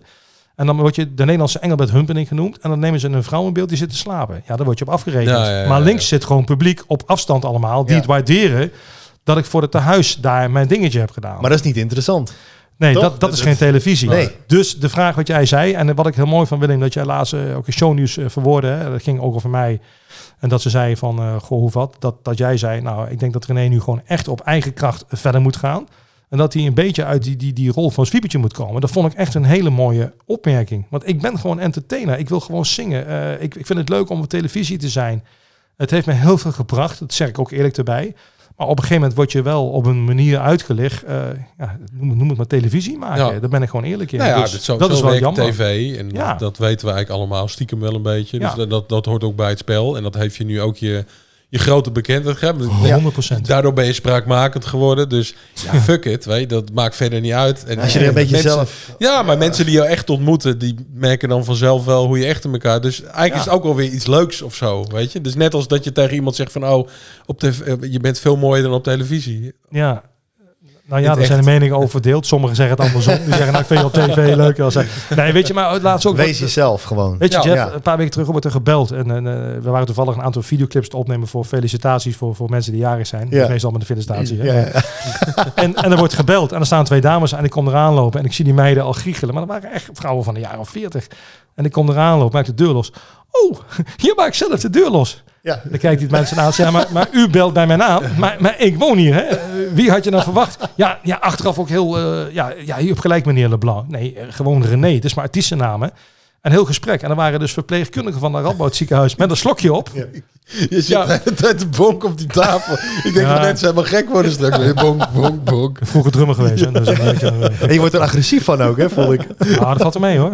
En dan word je de Nederlandse Engelbert Humperdinck genoemd. En dan nemen ze een vrouwenbeeld die zit te slapen. Ja, daar word je op afgerekend. Ja, ja, ja, maar links zit gewoon publiek op afstand allemaal. Die het waarderen dat ik voor het tehuis daar mijn dingetje heb gedaan. Maar dat is niet interessant. Nee, Toch? dat, dat is geen televisie. Nee. Dus de vraag wat jij zei, en wat ik heel mooi van Willem, dat jij laatst eh, ook in shownieuws eh, verwoordde, hè, dat ging ook over mij. En dat ze zei van, eh goh, hoe wat? Dat, dat jij zei, nou, ik denk dat René nu gewoon echt op eigen kracht verder moet gaan. En dat hij een beetje uit die, die, die rol van Swiepertje moet komen. Dat vond ik echt een hele mooie opmerking. Want ik ben gewoon entertainer. Ik wil gewoon zingen. Ik, ik vind het leuk om op televisie te zijn. Het heeft me heel veel gebracht. Dat zeg ik ook eerlijk erbij. Maar op een gegeven moment word je wel op een manier uitgelicht. eh, ja, noem, het- noem het maar televisie maken. Ja. Daar ben ik gewoon eerlijk in. Nou ja, Dus dat, zo, dat zo is wel jammer. tv. En Ja. dat, dat weten we eigenlijk allemaal stiekem wel een beetje. Dus dat, dat hoort ook bij het spel. En dat heeft je nu ook je, je grote bekendheid gegeven. 100 procent. Daardoor ben je spraakmakend geworden. Dus ja, fuck it. Weet, je, dat maakt verder niet uit. En Als je er een beetje mensen- zelf... Ja, maar mensen die jou echt ontmoeten, die merken dan vanzelf wel hoe je echt in elkaar. Dus eigenlijk is het ook wel weer iets leuks of zo, weet je. Dus net als dat je tegen iemand zegt van, oh, op tv, eh, je bent veel mooier dan op televisie. Ja. Nou ja, daar zijn de meningen over verdeeld. Sommigen zeggen het andersom. Die zeggen, nou, ik vind je op tv leuker. Als nee, weet je, maar laatst ook... Wees jezelf gewoon. Weet je, Ja. Jeff, Ja. een paar weken terug wordt er gebeld. En, en, eh, we waren toevallig een aantal videoclips te opnemen voor felicitaties voor, voor mensen die jarig zijn. Ja. Meestal met een felicitatie. hè. Ja. En, en er wordt gebeld. En er staan twee dames en ik kom eraan lopen. En ik zie die meiden al giechelen. Maar dat waren echt vrouwen van de jaren 40. En ik kom eraan lopen, maak de deur los. Oh, hier maak ik zelf de deur los. Ja. Dan kijkt die mensen aan en maar, maar u belt bij mijn naam. Maar, maar ik woon hier, hè. Wie had je dan verwacht? Ja, ja achteraf ook heel... eh, ja, ja, je hebt gelijk, meneer Leblanc. Nee, eh, gewoon René. Het is maar artiestennaam, hè. Een heel gesprek. En er waren dus verpleegkundigen van het Radboud ziekenhuis met een slokje op. Je zit Ja. de hele tijd te bonk op die tafel. Ik denk Ja. dat mensen helemaal gek worden straks. Nee, Bonk, bonk, bonk. Vroeger drummer geweest, hè. Dus, een beetje, eh, En je wordt er agressief van ook, hè, voel ik. Nou, dat valt er mee hoor.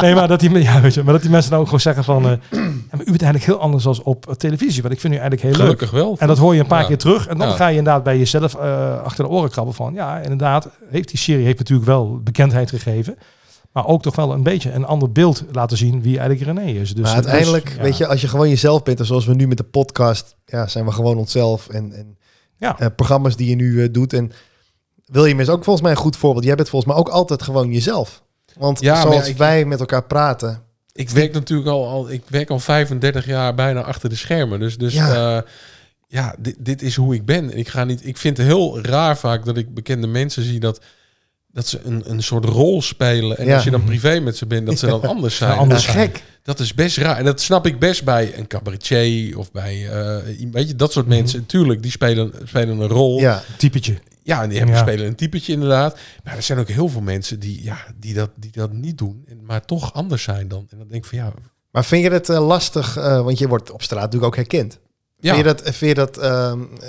Nee, maar dat, die, ja, weet je, maar dat die mensen dan ook gewoon zeggen van... eh, ja, maar u bent eigenlijk heel anders als op televisie. Want ik vind u eigenlijk heel Gelukkig wel. leuk. En dat hoor je een paar Ja. keer terug. En dan Ja. ga je inderdaad bij jezelf eh, achter de oren krabben van... Ja, inderdaad, heeft die serie heeft natuurlijk wel bekendheid gegeven. Maar ook toch wel een beetje een ander beeld laten zien wie eigenlijk René is. Dus, maar uiteindelijk, dus, ja. weet je, als je gewoon jezelf bent, en zoals we nu met de podcast, ja, zijn we gewoon onszelf. En, en Ja. eh, programma's die je nu eh, doet. En William is ook volgens mij een goed voorbeeld. Jij bent volgens mij ook altijd gewoon jezelf. Want Ja, zoals ja, ik- wij met elkaar praten. Ik werk natuurlijk al, al, ik werk al 35 jaar bijna achter de schermen. Dus, dus Ja. ja, ja dit, dit is hoe ik ben. En Ik, ga niet, ik vind het heel raar vaak dat ik bekende mensen zie dat, dat ze een, een soort rol spelen. En Ja. als je dan privé met ze bent, dat ze dan anders zijn. Ja, anders zijn. gek. Dat is best raar. En dat snap ik best bij een cabaretier of bij, eh, weet je, dat soort mensen. Tuurlijk, die spelen, spelen een rol. Ja, Typetje. Ja, en die hebben Ja. spelen een typetje inderdaad. Maar er zijn ook heel veel mensen die, ja, die, dat, die dat niet doen, en- maar toch anders zijn dan. En dan denk ik van ja, maar vind je het eh, lastig? eh, want je wordt op straat natuurlijk ook herkend. ja. Vind je dat, vind je dat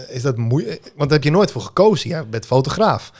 is dat moeilijk? Want daar heb je nooit voor gekozen. Ja, je bent fotograaf.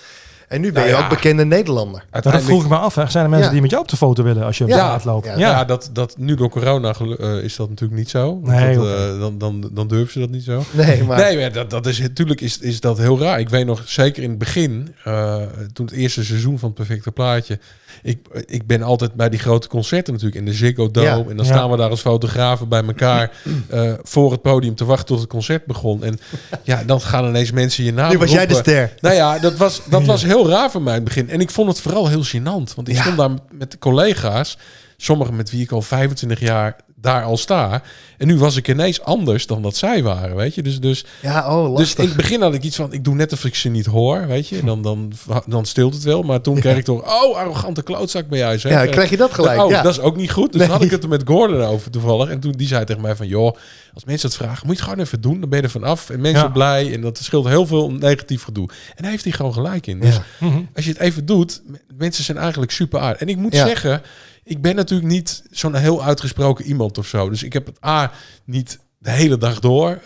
En nu ben Nou je ja. ook bekende Nederlander. Maar dat uiteindelijk- vroeg ik me af. Hè. Zijn er mensen Ja. die met jou op de foto willen als je op Ja. straat loopt? Ja. Ja, Ja, dat, dat nu door corona eh, is dat natuurlijk niet zo. Nee, dat, eh, dan, dan, dan durven ze dat niet zo. Nee, maar Nee, maar dat, dat is natuurlijk is, is dat heel raar. Ik weet nog zeker in het begin, eh, toen het eerste seizoen van het perfecte plaatje. Ik, ik ben altijd bij die grote concerten natuurlijk in de Ziggo Dome. Ja. En dan Ja. staan we daar als fotografen bij elkaar eh, voor het podium te wachten tot het concert begon. En ja, dan gaan ineens mensen je naam nu was jij de ster. Nou ja, dat was, dat was heel raar voor mij in het begin. En ik vond het vooral heel gênant. Want ik Ja. stond daar met collega's. Sommigen met wie ik al 25 jaar daar al sta. En nu was ik ineens anders dan dat zij waren, weet je. Dus, dus, Ja, oh, dus lastig. in het begin had ik iets van... Ik doe net of ik ze niet hoor, weet je. En dan, dan, dan stilt het wel. Maar toen kreeg ik toch... Oh, arrogante klootzak ben jij, zeg. ja, krijg je dat gelijk. Oh, ja. dat is ook niet goed. Dus Nee. dan had ik het er met Gordon over toevallig. En toen die zei tegen mij van... joh, als mensen het vragen, moet je het gewoon even doen. Dan ben je er vanaf. En mensen Ja. blij. En dat scheelt heel veel negatief gedoe. En daar heeft hij gewoon gelijk in. Dus Ja. Mhm. als je het even doet, mensen zijn eigenlijk super aardig. En ik moet Ja. zeggen, ik ben natuurlijk niet zo'n heel uitgesproken iemand of zo. Dus ik heb het A niet de hele dag door.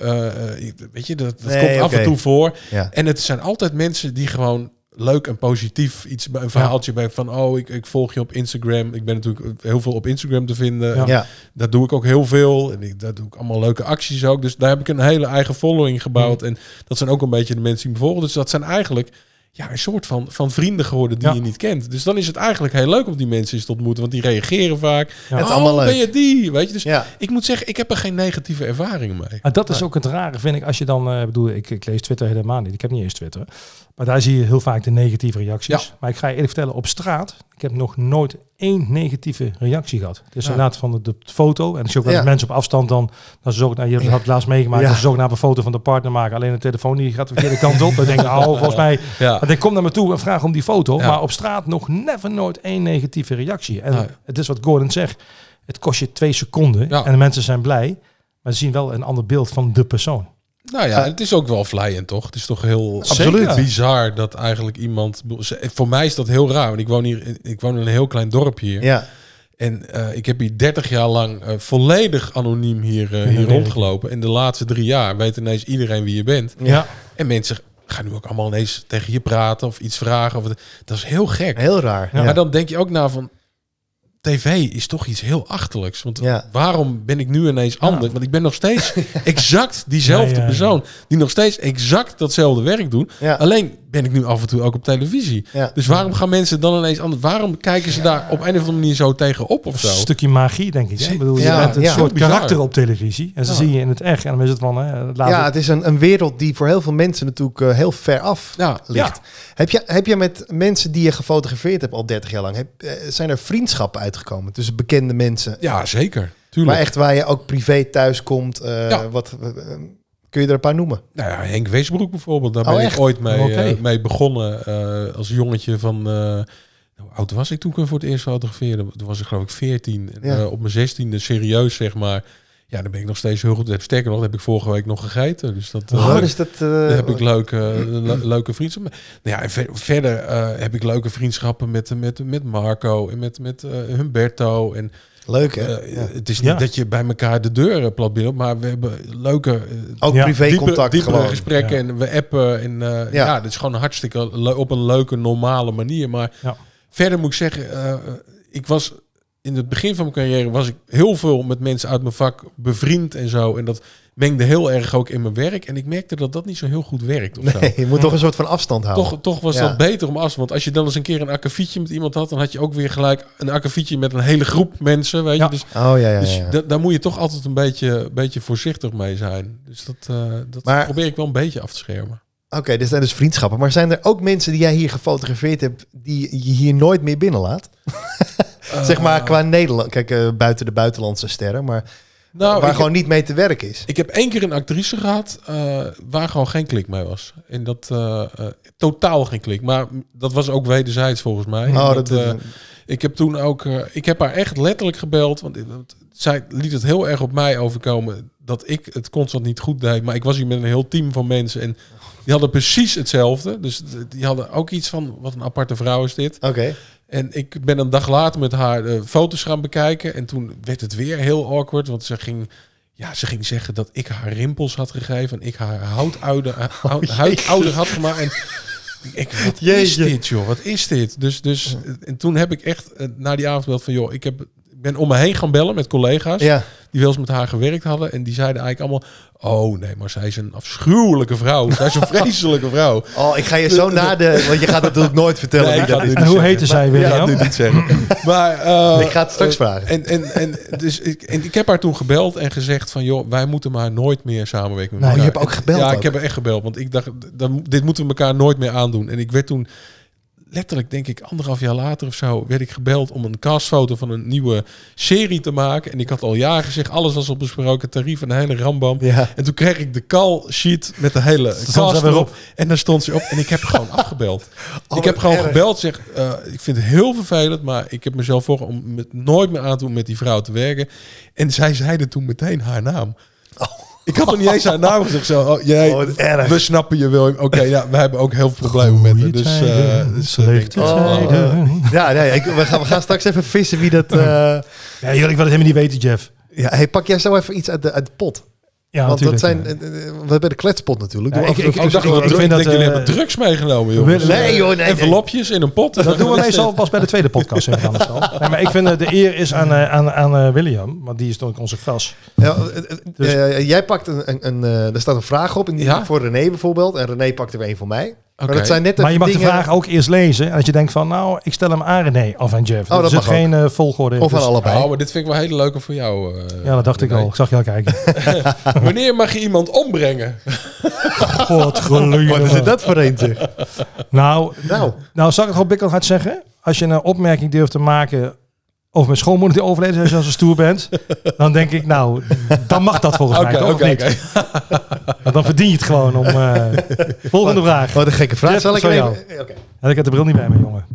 Ik- weet je, dat, dat Nee, komt af en toe voor. Ja. En het zijn altijd mensen die gewoon leuk en positief iets bij een verhaaltje bij van oh ik, ik volg je op Instagram ik ben natuurlijk heel veel op Instagram te vinden Ja. Ja. dat doe ik ook heel veel en ik, daar doe ik allemaal leuke acties ook dus daar heb ik een hele eigen following gebouwd en dat zijn ook een beetje de mensen die me volgen dus dat zijn eigenlijk ja, een soort van, van vrienden geworden die Ja. je niet kent. Dus dan is het eigenlijk heel leuk om die mensen eens te ontmoeten, want die reageren vaak. Ja. Het is oh, allemaal leuk. ben je die? Weet je, dus Ja. ik moet zeggen, ik heb er geen negatieve ervaringen mee. Maar dat is ook het rare, vind ik. Als je dan, eh bedoel, ik, ik lees Twitter helemaal niet. Ik heb niet eens Twitter. Maar daar zie je heel vaak de negatieve reacties. Ja. Maar ik ga je eerlijk vertellen, op straat, ik heb nog nooit één negatieve reactie gehad. Dus Ja. inderdaad van de, de foto. En ook wel Ja. dat mensen op afstand dan, dan zoek naar, je hebt het laatst meegemaakt, Ja. dan zoek naar een foto van de partner maken. Alleen de telefoon die gaat de verkeerde kant op. Dan denk ik, nou, volgens mij, Ja. ik kom naar me toe en vraag om die foto. Ja. Maar op straat nog never nooit één negatieve reactie. En het is wat Gordon zegt. Het kost je twee seconden Ja. en de mensen zijn blij. Maar ze zien wel een ander beeld van de persoon. Nou ja, het is ook wel vlijend, toch? Het is toch heel Absoluut. Bizar dat eigenlijk iemand... Voor mij is dat heel raar, want ik woon hier ik woon in een heel klein dorp hier. Ja. En eh, ik heb hier 30 jaar lang eh, volledig anoniem hier, eh, hier Ja. rondgelopen. En de laatste drie jaar weet ineens iedereen wie je bent. Ja. En mensen gaan nu ook allemaal ineens tegen je praten of iets vragen. Of, dat is heel gek. Heel raar. Ja. Maar dan denk je ook na van... TV is toch iets heel achterlijks. Want Ja. waarom ben ik nu ineens anders? Want ik ben nog steeds exact diezelfde Ja, ja, ja. persoon. Die nog steeds exact datzelfde werk doet. Ja. Alleen ben ik nu af en toe ook op televisie. Ja. Dus waarom gaan mensen dan ineens anders? Waarom kijken ze daar op een of andere manier zo tegenop of zo? Een stukje magie, denk ik. Hè? Ik bedoel, je Ja, bent een ja. soort Bizar. karakter op televisie. En ze Ja. zie je in het echt. En dan is het van... Hè, Ja, het- is een, een wereld die voor heel veel mensen natuurlijk eh, heel ver af Ja, ligt. Heb, je, heb je met mensen die je gefotografeerd hebt al 30 jaar lang, heb, eh, zijn er vriendschappen uitgekomen tussen bekende mensen? ja zeker. Tuurlijk. Maar echt waar je ook privé thuis komt. eh, Ja. wat, kun je er een paar noemen? Nou ja, Henk Weesbroek bijvoorbeeld. Daar Oh, ben echt? ik ooit mee, Oké. eh, mee begonnen. eh, als jongetje van... eh, hoe oud was ik toen ik hem voor het eerst fotografeerde? Toen was ik geloof ik 14. En, Ja. op mijn 16e serieus zeg maar. Ja, dan ben ik nog steeds heel goed. Sterker nog, dat heb ik vorige week nog gegeten. Dus dat... Oh, dus dat, Daar heb ik leuke, le- leuke vriendschappen. Nou ja, en ver- verder heb ik leuke vriendschappen met, met, met Marco en met, met Humberto. En leuk hè? Ja. het is niet Ja. dat je bij elkaar de deuren plat binnen, maar we hebben leuke, eh, Ook Ja. privé diepe, contact diepere gewoon. gesprekken Ja. en we appen. En eh, Ja. ja. dat is gewoon hartstikke op een leuke, normale manier. Maar Ja. verder moet ik zeggen, eh, ik was in het begin van mijn carrière was ik heel veel met mensen uit mijn vak bevriend en zo. En dat mengde heel erg ook in mijn werk. En ik merkte dat dat niet zo heel goed werkt. Of zo. Nee, je moet toch een soort van afstand houden. Toch, toch was Ja. dat beter om af. Want als je dan eens een keer een akkefietje met iemand had, dan had je ook weer gelijk een akkefietje met een hele groep mensen. Weet Ja. je? Dus, Oh ja, ja, dus ja. daar moet je toch altijd een beetje, beetje voorzichtig mee zijn. Dus dat, eh, dat Maar- probeer ik wel een beetje af te schermen. Oké, dit zijn dus vriendschappen. Maar zijn er ook mensen die jij hier gefotografeerd hebt... die je hier nooit meer binnenlaat? zeg maar qua Nederland. Kijk, eh, buiten de buitenlandse sterren. Maar Nou, waar gewoon niet mee te werken is. ik heb één keer een actrice gehad eh, waar gewoon geen klik mee was. En dat eh, eh, totaal geen klik. Maar dat was ook wederzijds volgens mij. Oh, dat, dat, ik heb toen ook, ik heb haar echt letterlijk gebeld, want zij liet het heel erg op mij overkomen dat ik het constant niet goed deed. Maar ik was hier met een heel team van mensen en die hadden precies hetzelfde. Dus die hadden ook iets van, wat een aparte vrouw is dit. Oké. En ik ben een dag later met haar eh, foto's gaan bekijken en toen werd het weer heel awkward, want ze ging... Ja, ze ging zeggen dat ik haar rimpels had gegeven en ik haar huidouder, huid, huidouder had gemaakt. En ik, wat is dit, joh? Wat is dit? Dus, dus en toen heb ik echt eh, na die avond gebeld van, joh, ik heb, ik ben om me heen gaan bellen met collega's Ja. die wel eens met haar gewerkt hadden. En die zeiden eigenlijk allemaal, oh nee, maar zij is een afschuwelijke vrouw. Zij is een vreselijke vrouw. Oh, ik ga je zo na de... Want je gaat natuurlijk nooit vertellen Nee, ik dat ga is. het En hoe zeggen. heette zij, Ja, William? nu niet zeggen. maar, eh, Ik ga het straks eh, vragen. En, en, en, dus ik, en ik heb haar toen gebeld en gezegd van... joh, wij moeten maar nooit meer samenwerken met Nou, je hebt ook gebeld Ja, ook. ik heb haar echt gebeld. Want ik dacht, dan, dit moeten we elkaar nooit meer aandoen. En ik werd toen... Letterlijk, denk ik, anderhalf jaar later of zo... werd ik gebeld om een castfoto van een nieuwe serie te maken. En ik had al jaren gezegd... alles was al besproken, tarief en de hele rambam. Ja. En toen kreeg ik de call sheet met de hele cast erop. op. En daar stond ze op. En ik heb gewoon afgebeld. Oh, ik heb gewoon erg. gebeld. Zeg, eh, ik vind het heel vervelend, maar ik heb mezelf voor om met, nooit meer aan te doen met die vrouw te werken. En zij zeide toen meteen haar naam. Ik had nog niet eens haar naam gezegd. Zo, oh, jij, Oh, erg. we snappen je, William. Oké, ja, we hebben ook heel veel problemen met haar. Dus, Oh, tijden. Ja, nee, ik, we, gaan, we gaan straks even vissen wie dat... eh, Ja, joh, ik wil het helemaal niet weten, Jeff. ja, hey, pak jij zo even iets uit de, uit de pot. Ja, Want dat natuurlijk. zijn... eh, eh, we hebben de kletspot natuurlijk. Ja, ik- ik- ik dacht, ik- dat ik we vind druk- dat, jullie eh, hebben drugs meegenomen, jongens. Nee, joh, nee, nee. Envelopjes in een pot. Dat doen we meestal pas bij de tweede podcast. zeg al. Nee, maar ik vind de eer is aan, eh, aan, aan eh, William, want die is toch onze gast. Ja, Dus- jij pakt een... een, een eh, er staat een vraag op. En die Ja? Voor René bijvoorbeeld. En René pakt er een voor mij. Maar Oké. dat zijn net Maar je mag de vraag ook eerst lezen. En als je denkt van, nou, ik stel hem aan René of aan Jeff. Oh, er dat zit mag geen eh, volgorde in. Of aan Dus- allebei. Oh, maar dit vind ik wel hele leuke voor jou. eh, Ja, dat dacht ik al. Ik zag je al kijken. Wanneer mag je iemand ombrengen? God, gelukkig. Wat is dat voor een zeg? Nou, Nou, nou, zal ik het gewoon bikkelhard zeggen? Als je een opmerking durft te maken over mijn schoonmoeder die overleden is als je stoer bent, dan denk ik, nou, dan mag dat volgens mij, toch? Of niet? dan verdien je het gewoon om... eh, volgende vraag. wat een gekke vraag. Zal ik even... Oké. En ik heb de bril niet bij me, jongen.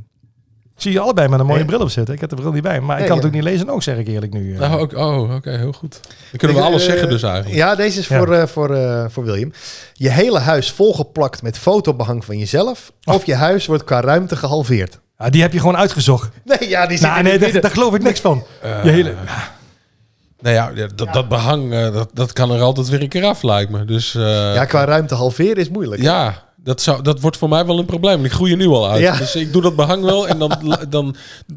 Zie je allebei met een mooie Nee. bril op zitten. Ik heb de bril niet bij. Maar ik kan ja. het ook niet lezen ook, zeg ik eerlijk nu. eh. Nou, ook, oh, oké, heel goed. Dan kunnen we Ik, alles eh, zeggen dus eigenlijk. Ja, deze is Ja. voor, eh, voor, eh, voor William. Je hele huis volgeplakt met fotobehang van jezelf. Oh. Of je huis wordt qua ruimte gehalveerd. Ja, die heb je gewoon uitgezocht. Nee, ja, die zit Nou, nee, daar, geloof ik niks van. Eh, je hele, Nou ja, ja, dat, dat behang, eh, dat, dat kan er altijd weer een keer af, lijkt me. Dus eh, Ja, qua ruimte halveren is moeilijk. ja, dat, zou, dat wordt voor mij wel een probleem. Ik groei er nu al uit. Ja. Dus ik doe dat behang wel en dan, dan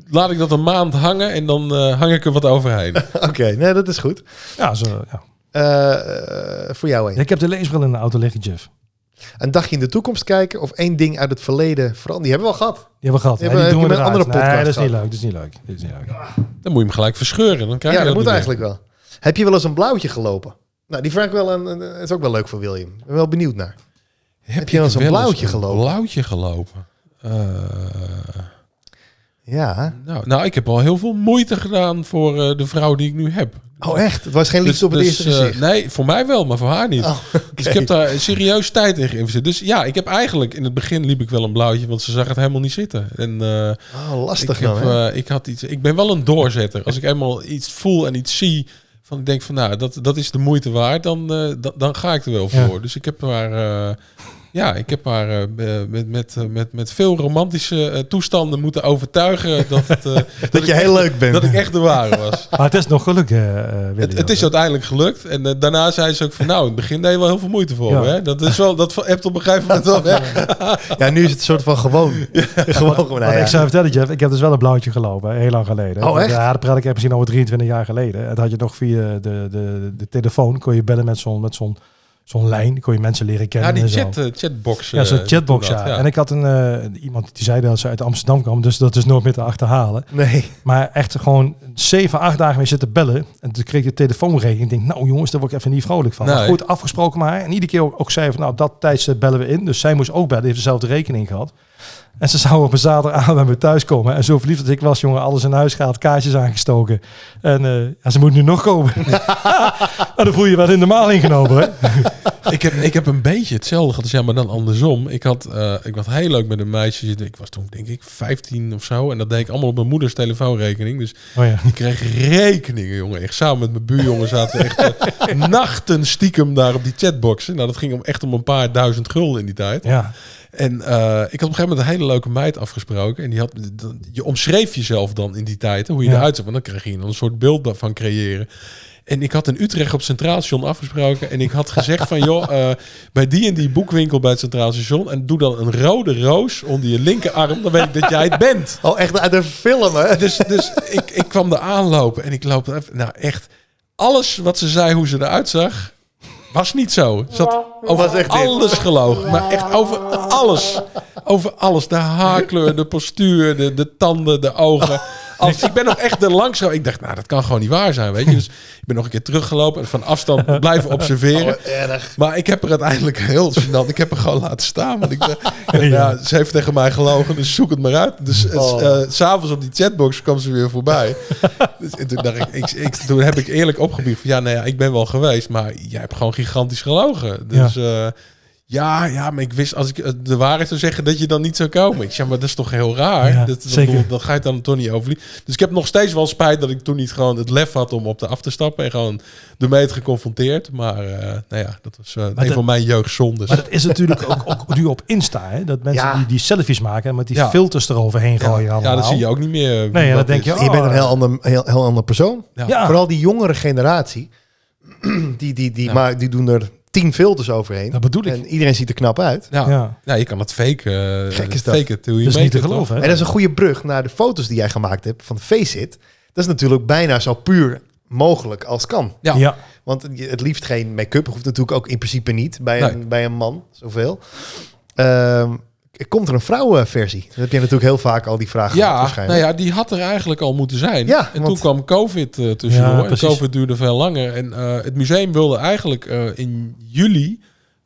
laat ik dat een maand hangen en dan eh, hang ik er wat overheen. Oké, nee, dat is goed. ja, zo, ja. Eh, eh, voor jou een. Ik heb de leesbril in de auto liggen, Jeff. Een dagje in de toekomst kijken of één ding uit het verleden veranderen. Die hebben we al gehad. Die hebben we gehad. Die Nee, hebben- die doen we een andere Nee, dat podcast is niet leuk. Dat is niet leuk. Dat is niet leuk. Dan moet je hem gelijk verscheuren. Dan krijg Ja, je dat moet niet meer. eigenlijk wel. Heb je wel eens een blauwtje gelopen? Nou, die vraag ik wel een- is ook wel leuk voor William. Ik ben wel benieuwd naar. Heb je eens een blauwtje gelopen? blauwtje gelopen? Eh, Ja. nou, nou, ik heb al heel veel moeite gedaan voor eh, de vrouw die ik nu heb. Oh, echt? Het was geen liefde op het Dus, eerste eh, gezicht. nee, voor mij wel, maar voor haar niet. Oh, Dus ik heb daar serieus tijd in geïnvesteerd. Dus ja, ik heb eigenlijk in het begin liep ik wel een blauwtje, want ze zag het helemaal niet zitten. En eh, Oh, lastig ik, heb, dan, hè? eh, ik had iets. Ik ben wel een doorzetter. Als ik eenmaal iets voel en iets zie, van ik denk van nou, dat, dat is de moeite waard, dan, dan, dan ga ik er wel Ja. voor. Dus ik heb haar. Eh, ja, ik heb haar eh, met, met, met, met veel romantische eh, toestanden moeten overtuigen dat, het, eh, dat je ik heel echt- leuk bent. dat ik echt de ware was. Maar het is nog gelukt, eh, eh. Het, het is uiteindelijk gelukt. En eh, daarna zei ze ook van... Nou, in het begin deed je wel heel veel moeite voor Ja. me. Hè? Dat, is wel, dat hebt op een gegeven moment wel weg. Ja, nu is het een soort van gewoon. gewoon, gewoon nou ja. ik zou vertellen, Jeff, ik heb dus wel een blauwtje gelopen, heel lang geleden. Oh, echt? Ja, dat praat ik heb misschien over 23 jaar geleden. Het had je nog via de, de, de telefoon, kon je bellen met zo'n met zo'n zo'n lijn. Kon je mensen leren kennen Ja, die en zo. chat, eh, chatbox. Ja, zo'n eh, chatbox, toen ja. dat, En ik had een, eh, iemand die zei dat ze uit Amsterdam kwam, dus dat is nooit meer te achterhalen. Nee. Maar echt gewoon zeven, acht dagen mee zitten bellen. En toen kreeg ik de telefoonrekening. Ik denk, nou jongens, daar word ik even niet vrolijk van. Nee. Maar goed, afgesproken maar. En iedere keer ook, ook zei van, nou dat tijdstip bellen we in. Dus zij moest ook bellen, heeft dezelfde rekening gehad. En ze zou op een zaterdagavond bij me thuis komen. En zo verliefd als ik was, jongen, alles in huis gehaald, kaartjes aangestoken. En ja, ze moet nu nog komen. maar dan voel je je wel in de maal ingenomen, hè? ik, heb, ik heb een beetje hetzelfde gehad, dus ja, maar dan andersom. Ik had, eh, ik was heel leuk met een meisje. Ik was toen denk ik 15 of zo. En dat deed ik allemaal op mijn moeders telefoonrekening. Dus Oh ja. ik kreeg rekeningen, jongen. Echt samen met mijn buurjongen zaten echt eh, nachten stiekem daar op die chatboxen. Nou, dat ging om echt om een paar duizend gulden in die tijd. Ja, En eh, ik had op een gegeven moment een hele leuke meid afgesproken. En die had, je omschreef jezelf dan in die tijd, hè, hoe je Ja. eruit zag. Want dan kreeg je dan een soort beeld daarvan creëren. En ik had in Utrecht op Centraal Station afgesproken. En ik had gezegd van, joh, eh, bij die en die boekwinkel bij het Centraal Station. En doe dan een rode roos onder je linkerarm. Dan weet ik dat jij het bent. Oh, echt uit een film, hè? Dus, dus ik, ik kwam er aanlopen. En ik loop even, nou echt, alles wat ze zei, hoe ze eruit zag, was niet zo. Ze had over echt dit. alles gelogen. Maar echt over alles. Over alles. De haarkleur, de postuur, de, de tanden, de ogen. Als, ik ben nog echt er langs gegaan. Ik dacht, nou, dat kan gewoon niet waar zijn, weet je. Dus ik ben nog een keer teruggelopen en van afstand blijven observeren. Oh, erg. Maar ik heb er uiteindelijk heel gênant. Ik heb er gewoon laten staan. Want ik dacht, ja, ze heeft tegen mij gelogen, dus zoek het maar uit. Dus eh, Oh. eh, s'avonds op die chatbox kwam ze weer voorbij. dus, en toen, dacht ik, ik, ik- toen heb ik eerlijk opgebiecht van ja, nee, ja, ik ben wel geweest, maar jij hebt gewoon gigantisch gelogen. Dus ja, ja, ja, maar ik wist als ik eh, de waarheid zou zeggen dat je dan niet zou komen. Ik zeg, maar dat is toch heel raar. Ja, dat, dat, dat ga je dan toch niet overleven. Dus ik heb nog steeds wel spijt dat ik toen niet gewoon het lef had om op de af te stappen en gewoon ermee het geconfronteerd. Maar eh, nou ja, dat was eh, een dat- van mijn jeugdzondes. Maar dat is natuurlijk ook, ook nu op Insta, hè? Dat mensen Ja. die, die selfies maken en met die Ja. filters eroverheen gooien ja, allemaal. dat zie je ook niet meer. Nee, ja, dat denk je ook. Je bent een heel ander, heel, heel ander persoon. Ja. Ja. Vooral die jongere generatie, die, die, die, Ja. maar, die doen er tien filters overheen. Dat bedoel ik. En iedereen ziet er knap uit. Ja. Ja. Ja. je kan het faken. Gek uh, is dat. Fake it till you Dat is make niet te geloven, hè? En dat is een goede brug naar de foto's die jij gemaakt hebt van de Faceit. Dat is natuurlijk bijna zo puur mogelijk als kan. Ja. Ja. Want je- het liefst geen make-up hoeft natuurlijk ook in principe niet bij een, Nee. bij een man, zoveel. Ehm, komt er een vrouwenversie? Dat heb je natuurlijk heel vaak al die vragen Ja, waarschijnlijk. nou ja, die had er eigenlijk al moeten zijn. Ja, en want- toen kwam COVID eh tussendoor. Ja, en. COVID duurde veel langer. En eh, het museum wilde eigenlijk eh, in juli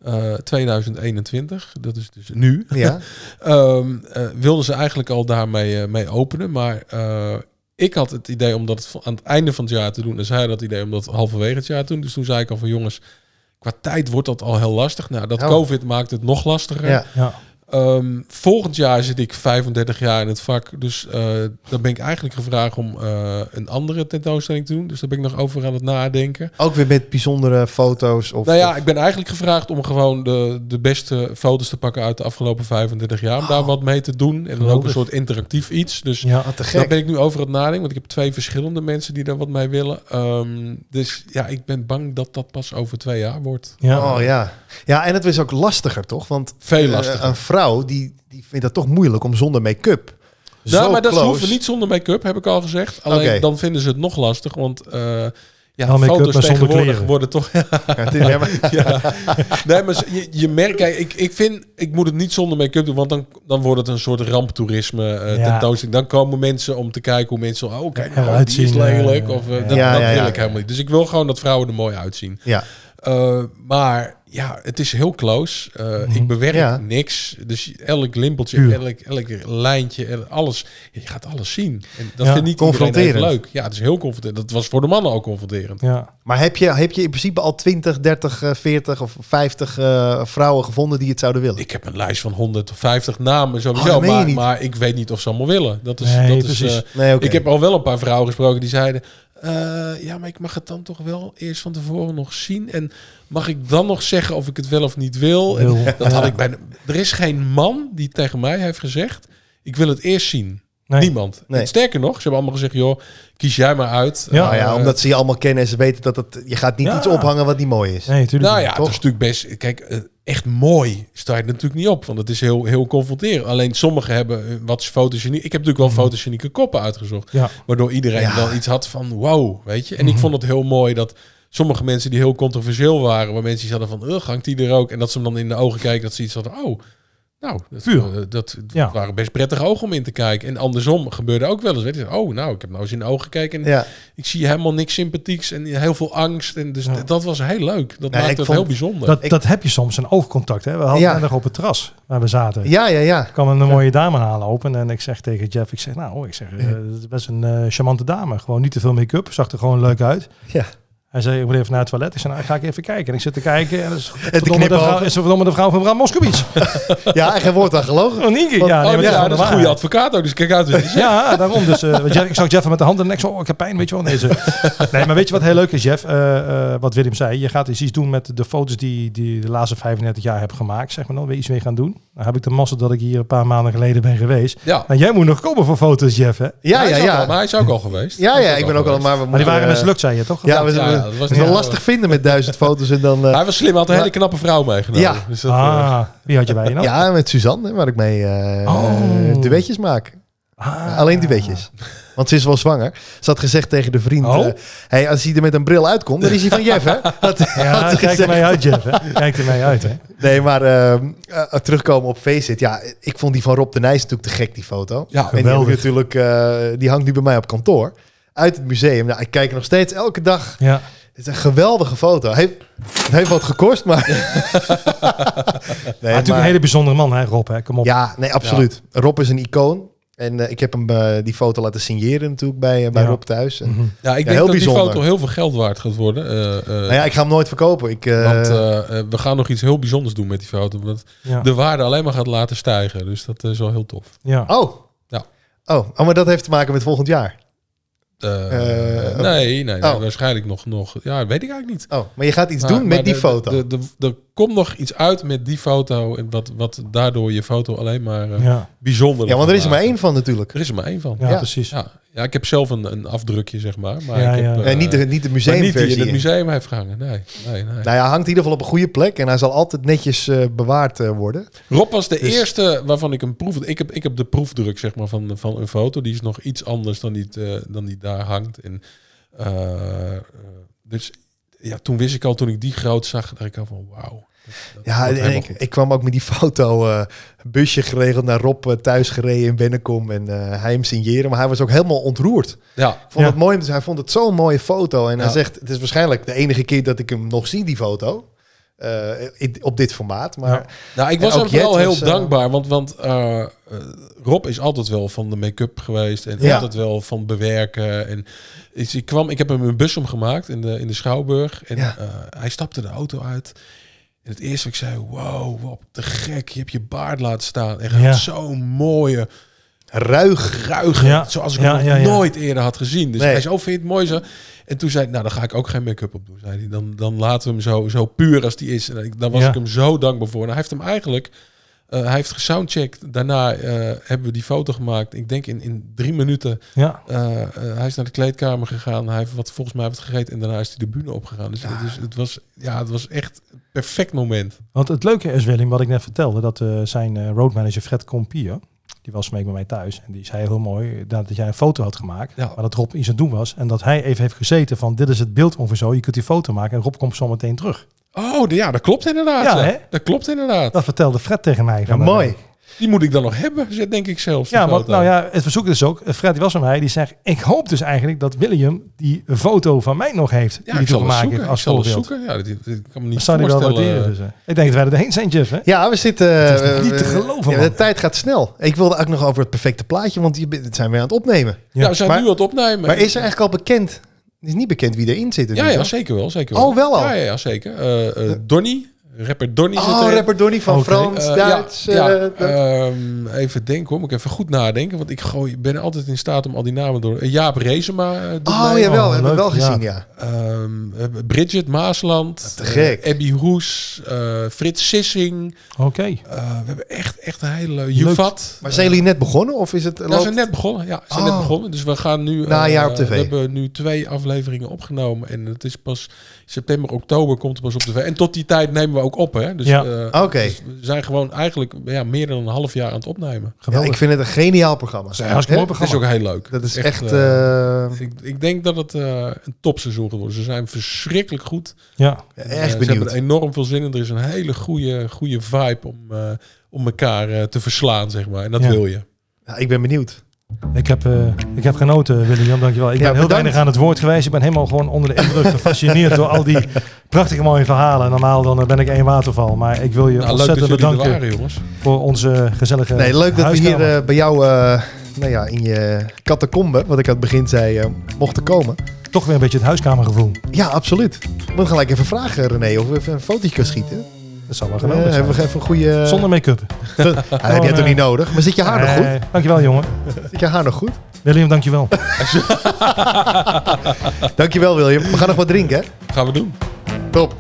eh, 2021, dat is dus nu, Ja. ehm, eh, wilden ze eigenlijk al daarmee eh, mee openen. Maar eh, ik had het idee om dat aan het einde van het jaar te doen. En zij had het idee om dat halverwege het jaar te doen. Dus toen zei ik al van jongens, qua tijd wordt dat al heel lastig. Nou, dat Oh. COVID maakt het nog lastiger. ja. Ja. Ehm, volgend jaar zit ik 35 jaar in het vak. Dus eh, dan ben ik eigenlijk gevraagd om eh, een andere tentoonstelling te doen. Dus daar ben ik nog over aan het nadenken. Ook weer met bijzondere foto's. Of, nou ja, of- ik ben eigenlijk gevraagd om gewoon de, de beste foto's te pakken uit de afgelopen 35 jaar. Om daar wat mee te doen. En dan ook een soort interactief iets. Dus Ja. Te daar gek. ben ik nu over aan het nadenken. Want ik heb twee verschillende mensen die daar wat mee willen. Ehm, dus ja, ik ben bang dat dat pas over twee jaar wordt. Ja. Oh ja. Ja, en het is ook lastiger, toch? Want Veel eh, lastiger. een vrouw die, die vindt dat toch moeilijk om zonder make-up. Ja, Zo maar dat hoeven niet zonder make-up, heb ik al gezegd. Alleen dan vinden ze het nog lastig, want eh ja, make-up, foto's tegenwoordig kleren. worden toch... Ja. Nee, maar je, je merkt, kijk, ik, ik vind, ik moet het niet zonder make-up doen, want dan, dan wordt het een soort ramptoerisme eh Ja. tentoonstelling. Dan komen mensen om te kijken hoe mensen, oh kijk, nou, Eruit die is zien, eh, lelijk. Of, eh, dat Ja, dat ja, wil ja. ik helemaal niet. Dus ik wil gewoon dat vrouwen er mooi uitzien. ja. Eh, maar ja, het is heel close. Eh, Mhm. Ik bewerk Ja. niks. Dus elk limpeltje, Puur. elk, elk lijntje, alles. Je gaat alles zien. En dat Ja, vindt niet confronterend. leuk. Ja, het is heel confronterend. Dat was voor de mannen ook confronterend. Ja. Maar heb je, heb je in principe al 20, 30, eh, 40 of 50 eh, vrouwen gevonden die het zouden willen? Ik heb een lijst van 150 namen Oh, sowieso. je maar, maar ik weet niet of ze allemaal willen. Dat is, Nee, dat is, Nee. Ik heb al wel een paar vrouwen gesproken die zeiden... eh, ja, maar ik mag het dan toch wel eerst van tevoren nog zien. En mag ik dan nog zeggen of ik het wel of niet wil? En dat had ik bij. Er is geen man die tegen mij heeft gezegd: ik wil het eerst zien. Nee. Niemand. Nee. En sterker nog, ze hebben allemaal gezegd: joh, kies jij maar uit. Ja. Nou ja, Eh, omdat ze je allemaal kennen en ze weten dat het, je gaat niet Ja. iets ophangen wat niet mooi is. Nee, tuurlijk. Nou niet. ja, toch? het is natuurlijk best. Kijk, eh, echt mooi sta je er natuurlijk niet op, want het is heel, heel confronterend. Alleen sommigen hebben eh, wat is fotogeniek. Ik heb natuurlijk wel fotogenieke koppen uitgezocht, Ja. waardoor iedereen Ja. wel iets had van wow, weet je. En ik Mhm. vond het heel mooi dat sommige mensen die heel controversieel waren, waar mensen die hadden van, ugh, hangt die er ook? En dat ze hem dan in de ogen kijken, dat ze iets hadden, oh, nou, dat, Vuur. eh, dat, dat Ja. waren best prettige ogen om in te kijken. En andersom gebeurde ook wel eens, weet je, oh, nou, ik heb nou eens in de ogen gekeken en Ja. ik zie helemaal niks sympathieks en heel veel angst. En dus Ja. dat was heel leuk. Dat Nee, ik maakte het vond- heel bijzonder. Dat, Ik- dat heb je soms, een oogcontact. Hè? We hadden nog op het terras waar we zaten. ja, ja, ja. Er kwam een mooie dame aanlopen en ik zeg tegen Jeff, ik zeg, nou, ik zeg, dat is best een eh, charmante dame. Gewoon niet te veel make-up, zag er gewoon leuk uit. Ja. Hij zei, ik moet even naar het toilet. Ik zei, nou, ga ik even kijken. En ik zit te kijken en dat is verdomme de, vrouw, is verdomme de vrouw van Bram Moskowitz. Ja, en geen woord aan gelogen. Oh, Ja, nee, oh, maar ja, dat is een goede advocaat ook, dus kijk uit. wat je zegt. Ja, daarom. Dus, eh, Jeff, ik zag Jeff met de handen en ik zo, oh, ik heb pijn, weet je wel. Nee, ze- nee, maar weet je wat heel leuk is, Jeff? Eh, eh, wat Willem zei, je gaat eens iets doen met de foto's die, die je de laatste 35 jaar hebt gemaakt. Zeg maar dan, weer iets mee gaan doen. Dan heb ik de massa dat ik hier een paar maanden geleden ben geweest. Ja, Maar jij moet nog komen voor foto's, Jeff, hè? Ja, Hij ja, is ook al- ja. maar hij is ook al geweest. Ja, ja, ik ben ook al, maar we Maar die waren mislukt, zei je toch? Ja, we Ja, dat was niet- wel lastig vinden met duizend foto's en dan... eh, Hij was slim, hij had een hele knappe vrouw meegenomen. Ja. Dus dat, eh, Ah, wie had je bij je nou? ja, met Suzanne, waar ik mee eh Oh. duetjes maak. Ah. Alleen duetjes. Want ze is wel zwanger. Ze had gezegd tegen de vriend... Oh. eh, hey, als hij er met een bril uitkomt, dan is hij van Jeff, hè? Dat, had Ja, kijk er mee uit, Jeff. Hè? Kijk er mee uit, hè? Nee, maar ehm, eh, terugkomen op Faceit. Ja, ik vond die van Rob de Nijs natuurlijk te gek, die foto. Ja, en die, natuurlijk, eh, die hangt nu bij mij op kantoor. Uit het museum. Nou, ik kijk er nog steeds elke dag. Ja. Het is een geweldige foto. Heeft, het heeft wat gekost, maar... nee, Maar natuurlijk een hele bijzondere man, hè, Rob, hè? Kom op. Ja, nee, absoluut. Rob is een icoon. En eh, ik heb hem eh, die foto laten signeren natuurlijk bij, eh, bij Ja. Rob thuis. En, Mhm. ja, ik Ja, denk heel dat bijzonder. die foto heel veel geld waard gaat worden. eh, eh, Nou ja, ik ga hem nooit verkopen. Ik, eh, want we gaan nog iets heel bijzonders doen met die foto. Ja. de waarde alleen maar gaat laten stijgen. Dus dat is wel heel tof. ja. Oh. Ja. Oh. oh, maar dat heeft te maken met volgend jaar. Eh, Eh, nee, nee, oh. waarschijnlijk nog, nog. Ja, weet ik eigenlijk niet. Oh, maar je gaat iets doen met die foto. de- komt nog iets uit met die foto. En wat, wat daardoor je foto alleen maar eh, Ja. bijzonder ja, want er is er maar één van natuurlijk. Er is er maar één van. Ja, Ja. precies. Ja, ja, ik heb zelf een, een afdrukje, zeg maar. maar Ja, ik heb, ja. eh, Nee, niet de, niet de maar niet die museumversie. in het museum heeft gehangen. Nee, nee, nee. Nou ja, hangt in ieder geval op een goede plek. En hij zal altijd netjes eh, bewaard eh, worden. Rob was de Dus- eerste waarvan ik een proef... Ik heb, ik heb de proefdruk zeg maar, van, van een foto. Die is nog iets anders dan die, eh, dan die daar hangt. En, dus ja, toen wist ik al, toen ik die groot zag, dacht ik al van wauw. dat- dat Ja, en ik, ik kwam ook met die foto. eh, busje geregeld naar Rob eh, thuis gereden in Bennekom. En eh, hij hem signeren. Maar hij was ook helemaal ontroerd. ja, Vond Ja. het mooi, dus hij vond het zo'n mooie foto. En hij zegt, het is waarschijnlijk de enige keer dat ik hem nog zie, die foto. Eh, in- op dit formaat. Maar Ja. Nou, ik was ook hem vooral Jet heel was, dankbaar, want, want eh, Rob is altijd wel van de make-up geweest en Ja. altijd wel van bewerken. En is, ik, kwam, ik heb hem een busum gemaakt in de, in de Schouwburg en Ja. eh, hij stapte de auto uit. En het eerste wat ik zei, wow, wat te gek, je hebt je baard laten staan. En Ja. ja. zo'n mooie, ruig. ruige, Ja. zoals ik Ja, nog nooit eerder had gezien. Dus Nee. hij zei, oh, vind je het mooi zo? En toen zei ik, nou, dan ga ik ook geen make-up op doen. Zei hij. Dan, dan laten we hem zo, zo puur als die is. En daar was ik hem zo dankbaar voor. En hij heeft hem eigenlijk, eh, hij heeft gesoundcheckt. Daarna eh, hebben we die foto gemaakt. Ik denk in, in drie minuten. Ja. eh, hij is naar de kleedkamer gegaan. Hij heeft wat volgens mij heeft gegeten. En daarna is hij de bühne opgegaan. Dus, het, is, het, was, ja, het was echt een perfect moment. Want het leuke is, Willem, wat ik net vertelde, dat eh, zijn eh, roadmanager Fred Compier, die was mee bij mij thuis. En die zei heel mooi dat, jij een foto had gemaakt, Ja. maar dat Rob iets aan het doen was. En dat hij even heeft gezeten van, dit is het beeld ongeveer zo, je kunt die foto maken. En Rob komt zo meteen terug. Oh, ja, dat klopt inderdaad. Ja, Ja, hè? Dat klopt inderdaad. Dat vertelde Fred tegen mij. Ja, mooi. Die moet ik dan nog hebben, denk ik zelfs. die Ja, want foto. nou ja, het verzoek is ook, eh, Fred die was bij mij, die zegt, ik hoop dus eigenlijk dat William die foto van mij nog heeft, die Ja, hij ik zal gemaakt zoeken. heeft Ik als zal zoeken. Ja, dat, dat- dat kan me niet Dat zou hij wel voorstellen. waarderen. Dus. Ik denk dat wij er heen zijn, Jeff. Hè? Ja, we zitten... Het is eh, niet te geloven, ja, de tijd gaat snel. Ik wilde ook nog over het perfecte plaatje, want je bent- het zijn we aan het opnemen. Ja, we zijn Maar- nu aan het opnemen. Maar is er eigenlijk al bekend? Het is niet bekend wie erin zit. Ja, ja, zeker wel. Zeker Oh, wel al? Ja, ja, ja zeker. Eh eh Donny, rapper Donny Oh, rapper Donny van. Frans, Eh, Duits. ja, ja, eh, dat- ehm, even denken hoor, moet ik even goed nadenken. Want ik gooi, ben altijd in staat om al die namen door... eh, Jaap Reesema doet oh, jawel, Oh, hebben we wel gezien, ja. Ehm, eh, Bridget Maasland. Te gek. Abby Hoes. eh, Frits Sissing. Oké. Eh, we hebben echt, echt een hele... Juvat. Maar zijn jullie net begonnen of is het... Ja, loopt- zijn net begonnen. Ja, zijn Oh. net begonnen. Dus we gaan nu... Na een eh, jaar op tv. We hebben nu twee afleveringen opgenomen. En het is pas september, oktober komt het pas op tv. En tot die tijd nemen we ook ook op, hè? Dus, Ja. Oké. dus we zijn gewoon eigenlijk ja, meer dan een half jaar aan het opnemen. Ja, ik vind het een geniaal programma. Dat is een hartstikke mooi Hè? Het is programma. ook heel leuk. Dat is Het echt... eh, eh, ik, ik denk dat het eh, een topseizoen gaat worden. Ze zijn verschrikkelijk goed. Ja. Echt Ze benieuwd. hebben enorm veel zin in. Er is een hele goede, goede vibe om, eh, om elkaar eh, te verslaan, zeg maar. En dat Ja. wil je. ja, ik ben benieuwd. Ik heb, eh, ik heb genoten, William. Dankjewel. Ik ben heel bedankt. weinig aan het woord geweest. Ik ben helemaal gewoon onder de indruk gefascineerd door al die prachtige mooie verhalen. Normaal dan eh, ben ik één waterval. Maar ik wil je Nou, ontzettend bedanken waren, voor onze gezellige Nee, leuk dat we hier eh, bij jou eh, nou ja, in je catacombe, wat ik aan het begin zei, eh, mochten komen. Toch weer een beetje het huiskamergevoel. Ja, absoluut. Ik moet gelijk even vragen, René, of we even een fotootje kunnen schieten. Dat zou wel Eh, geweldig hebben zijn. we even een goede... Zonder make-up. Ja, dat heb jij toch niet nodig? Maar zit je haar nog goed? Eh, dankjewel, jongen. Zit je haar nog goed? William, dankjewel. Dankjewel, William. We gaan nog wat drinken, hè? Gaan we doen. Top.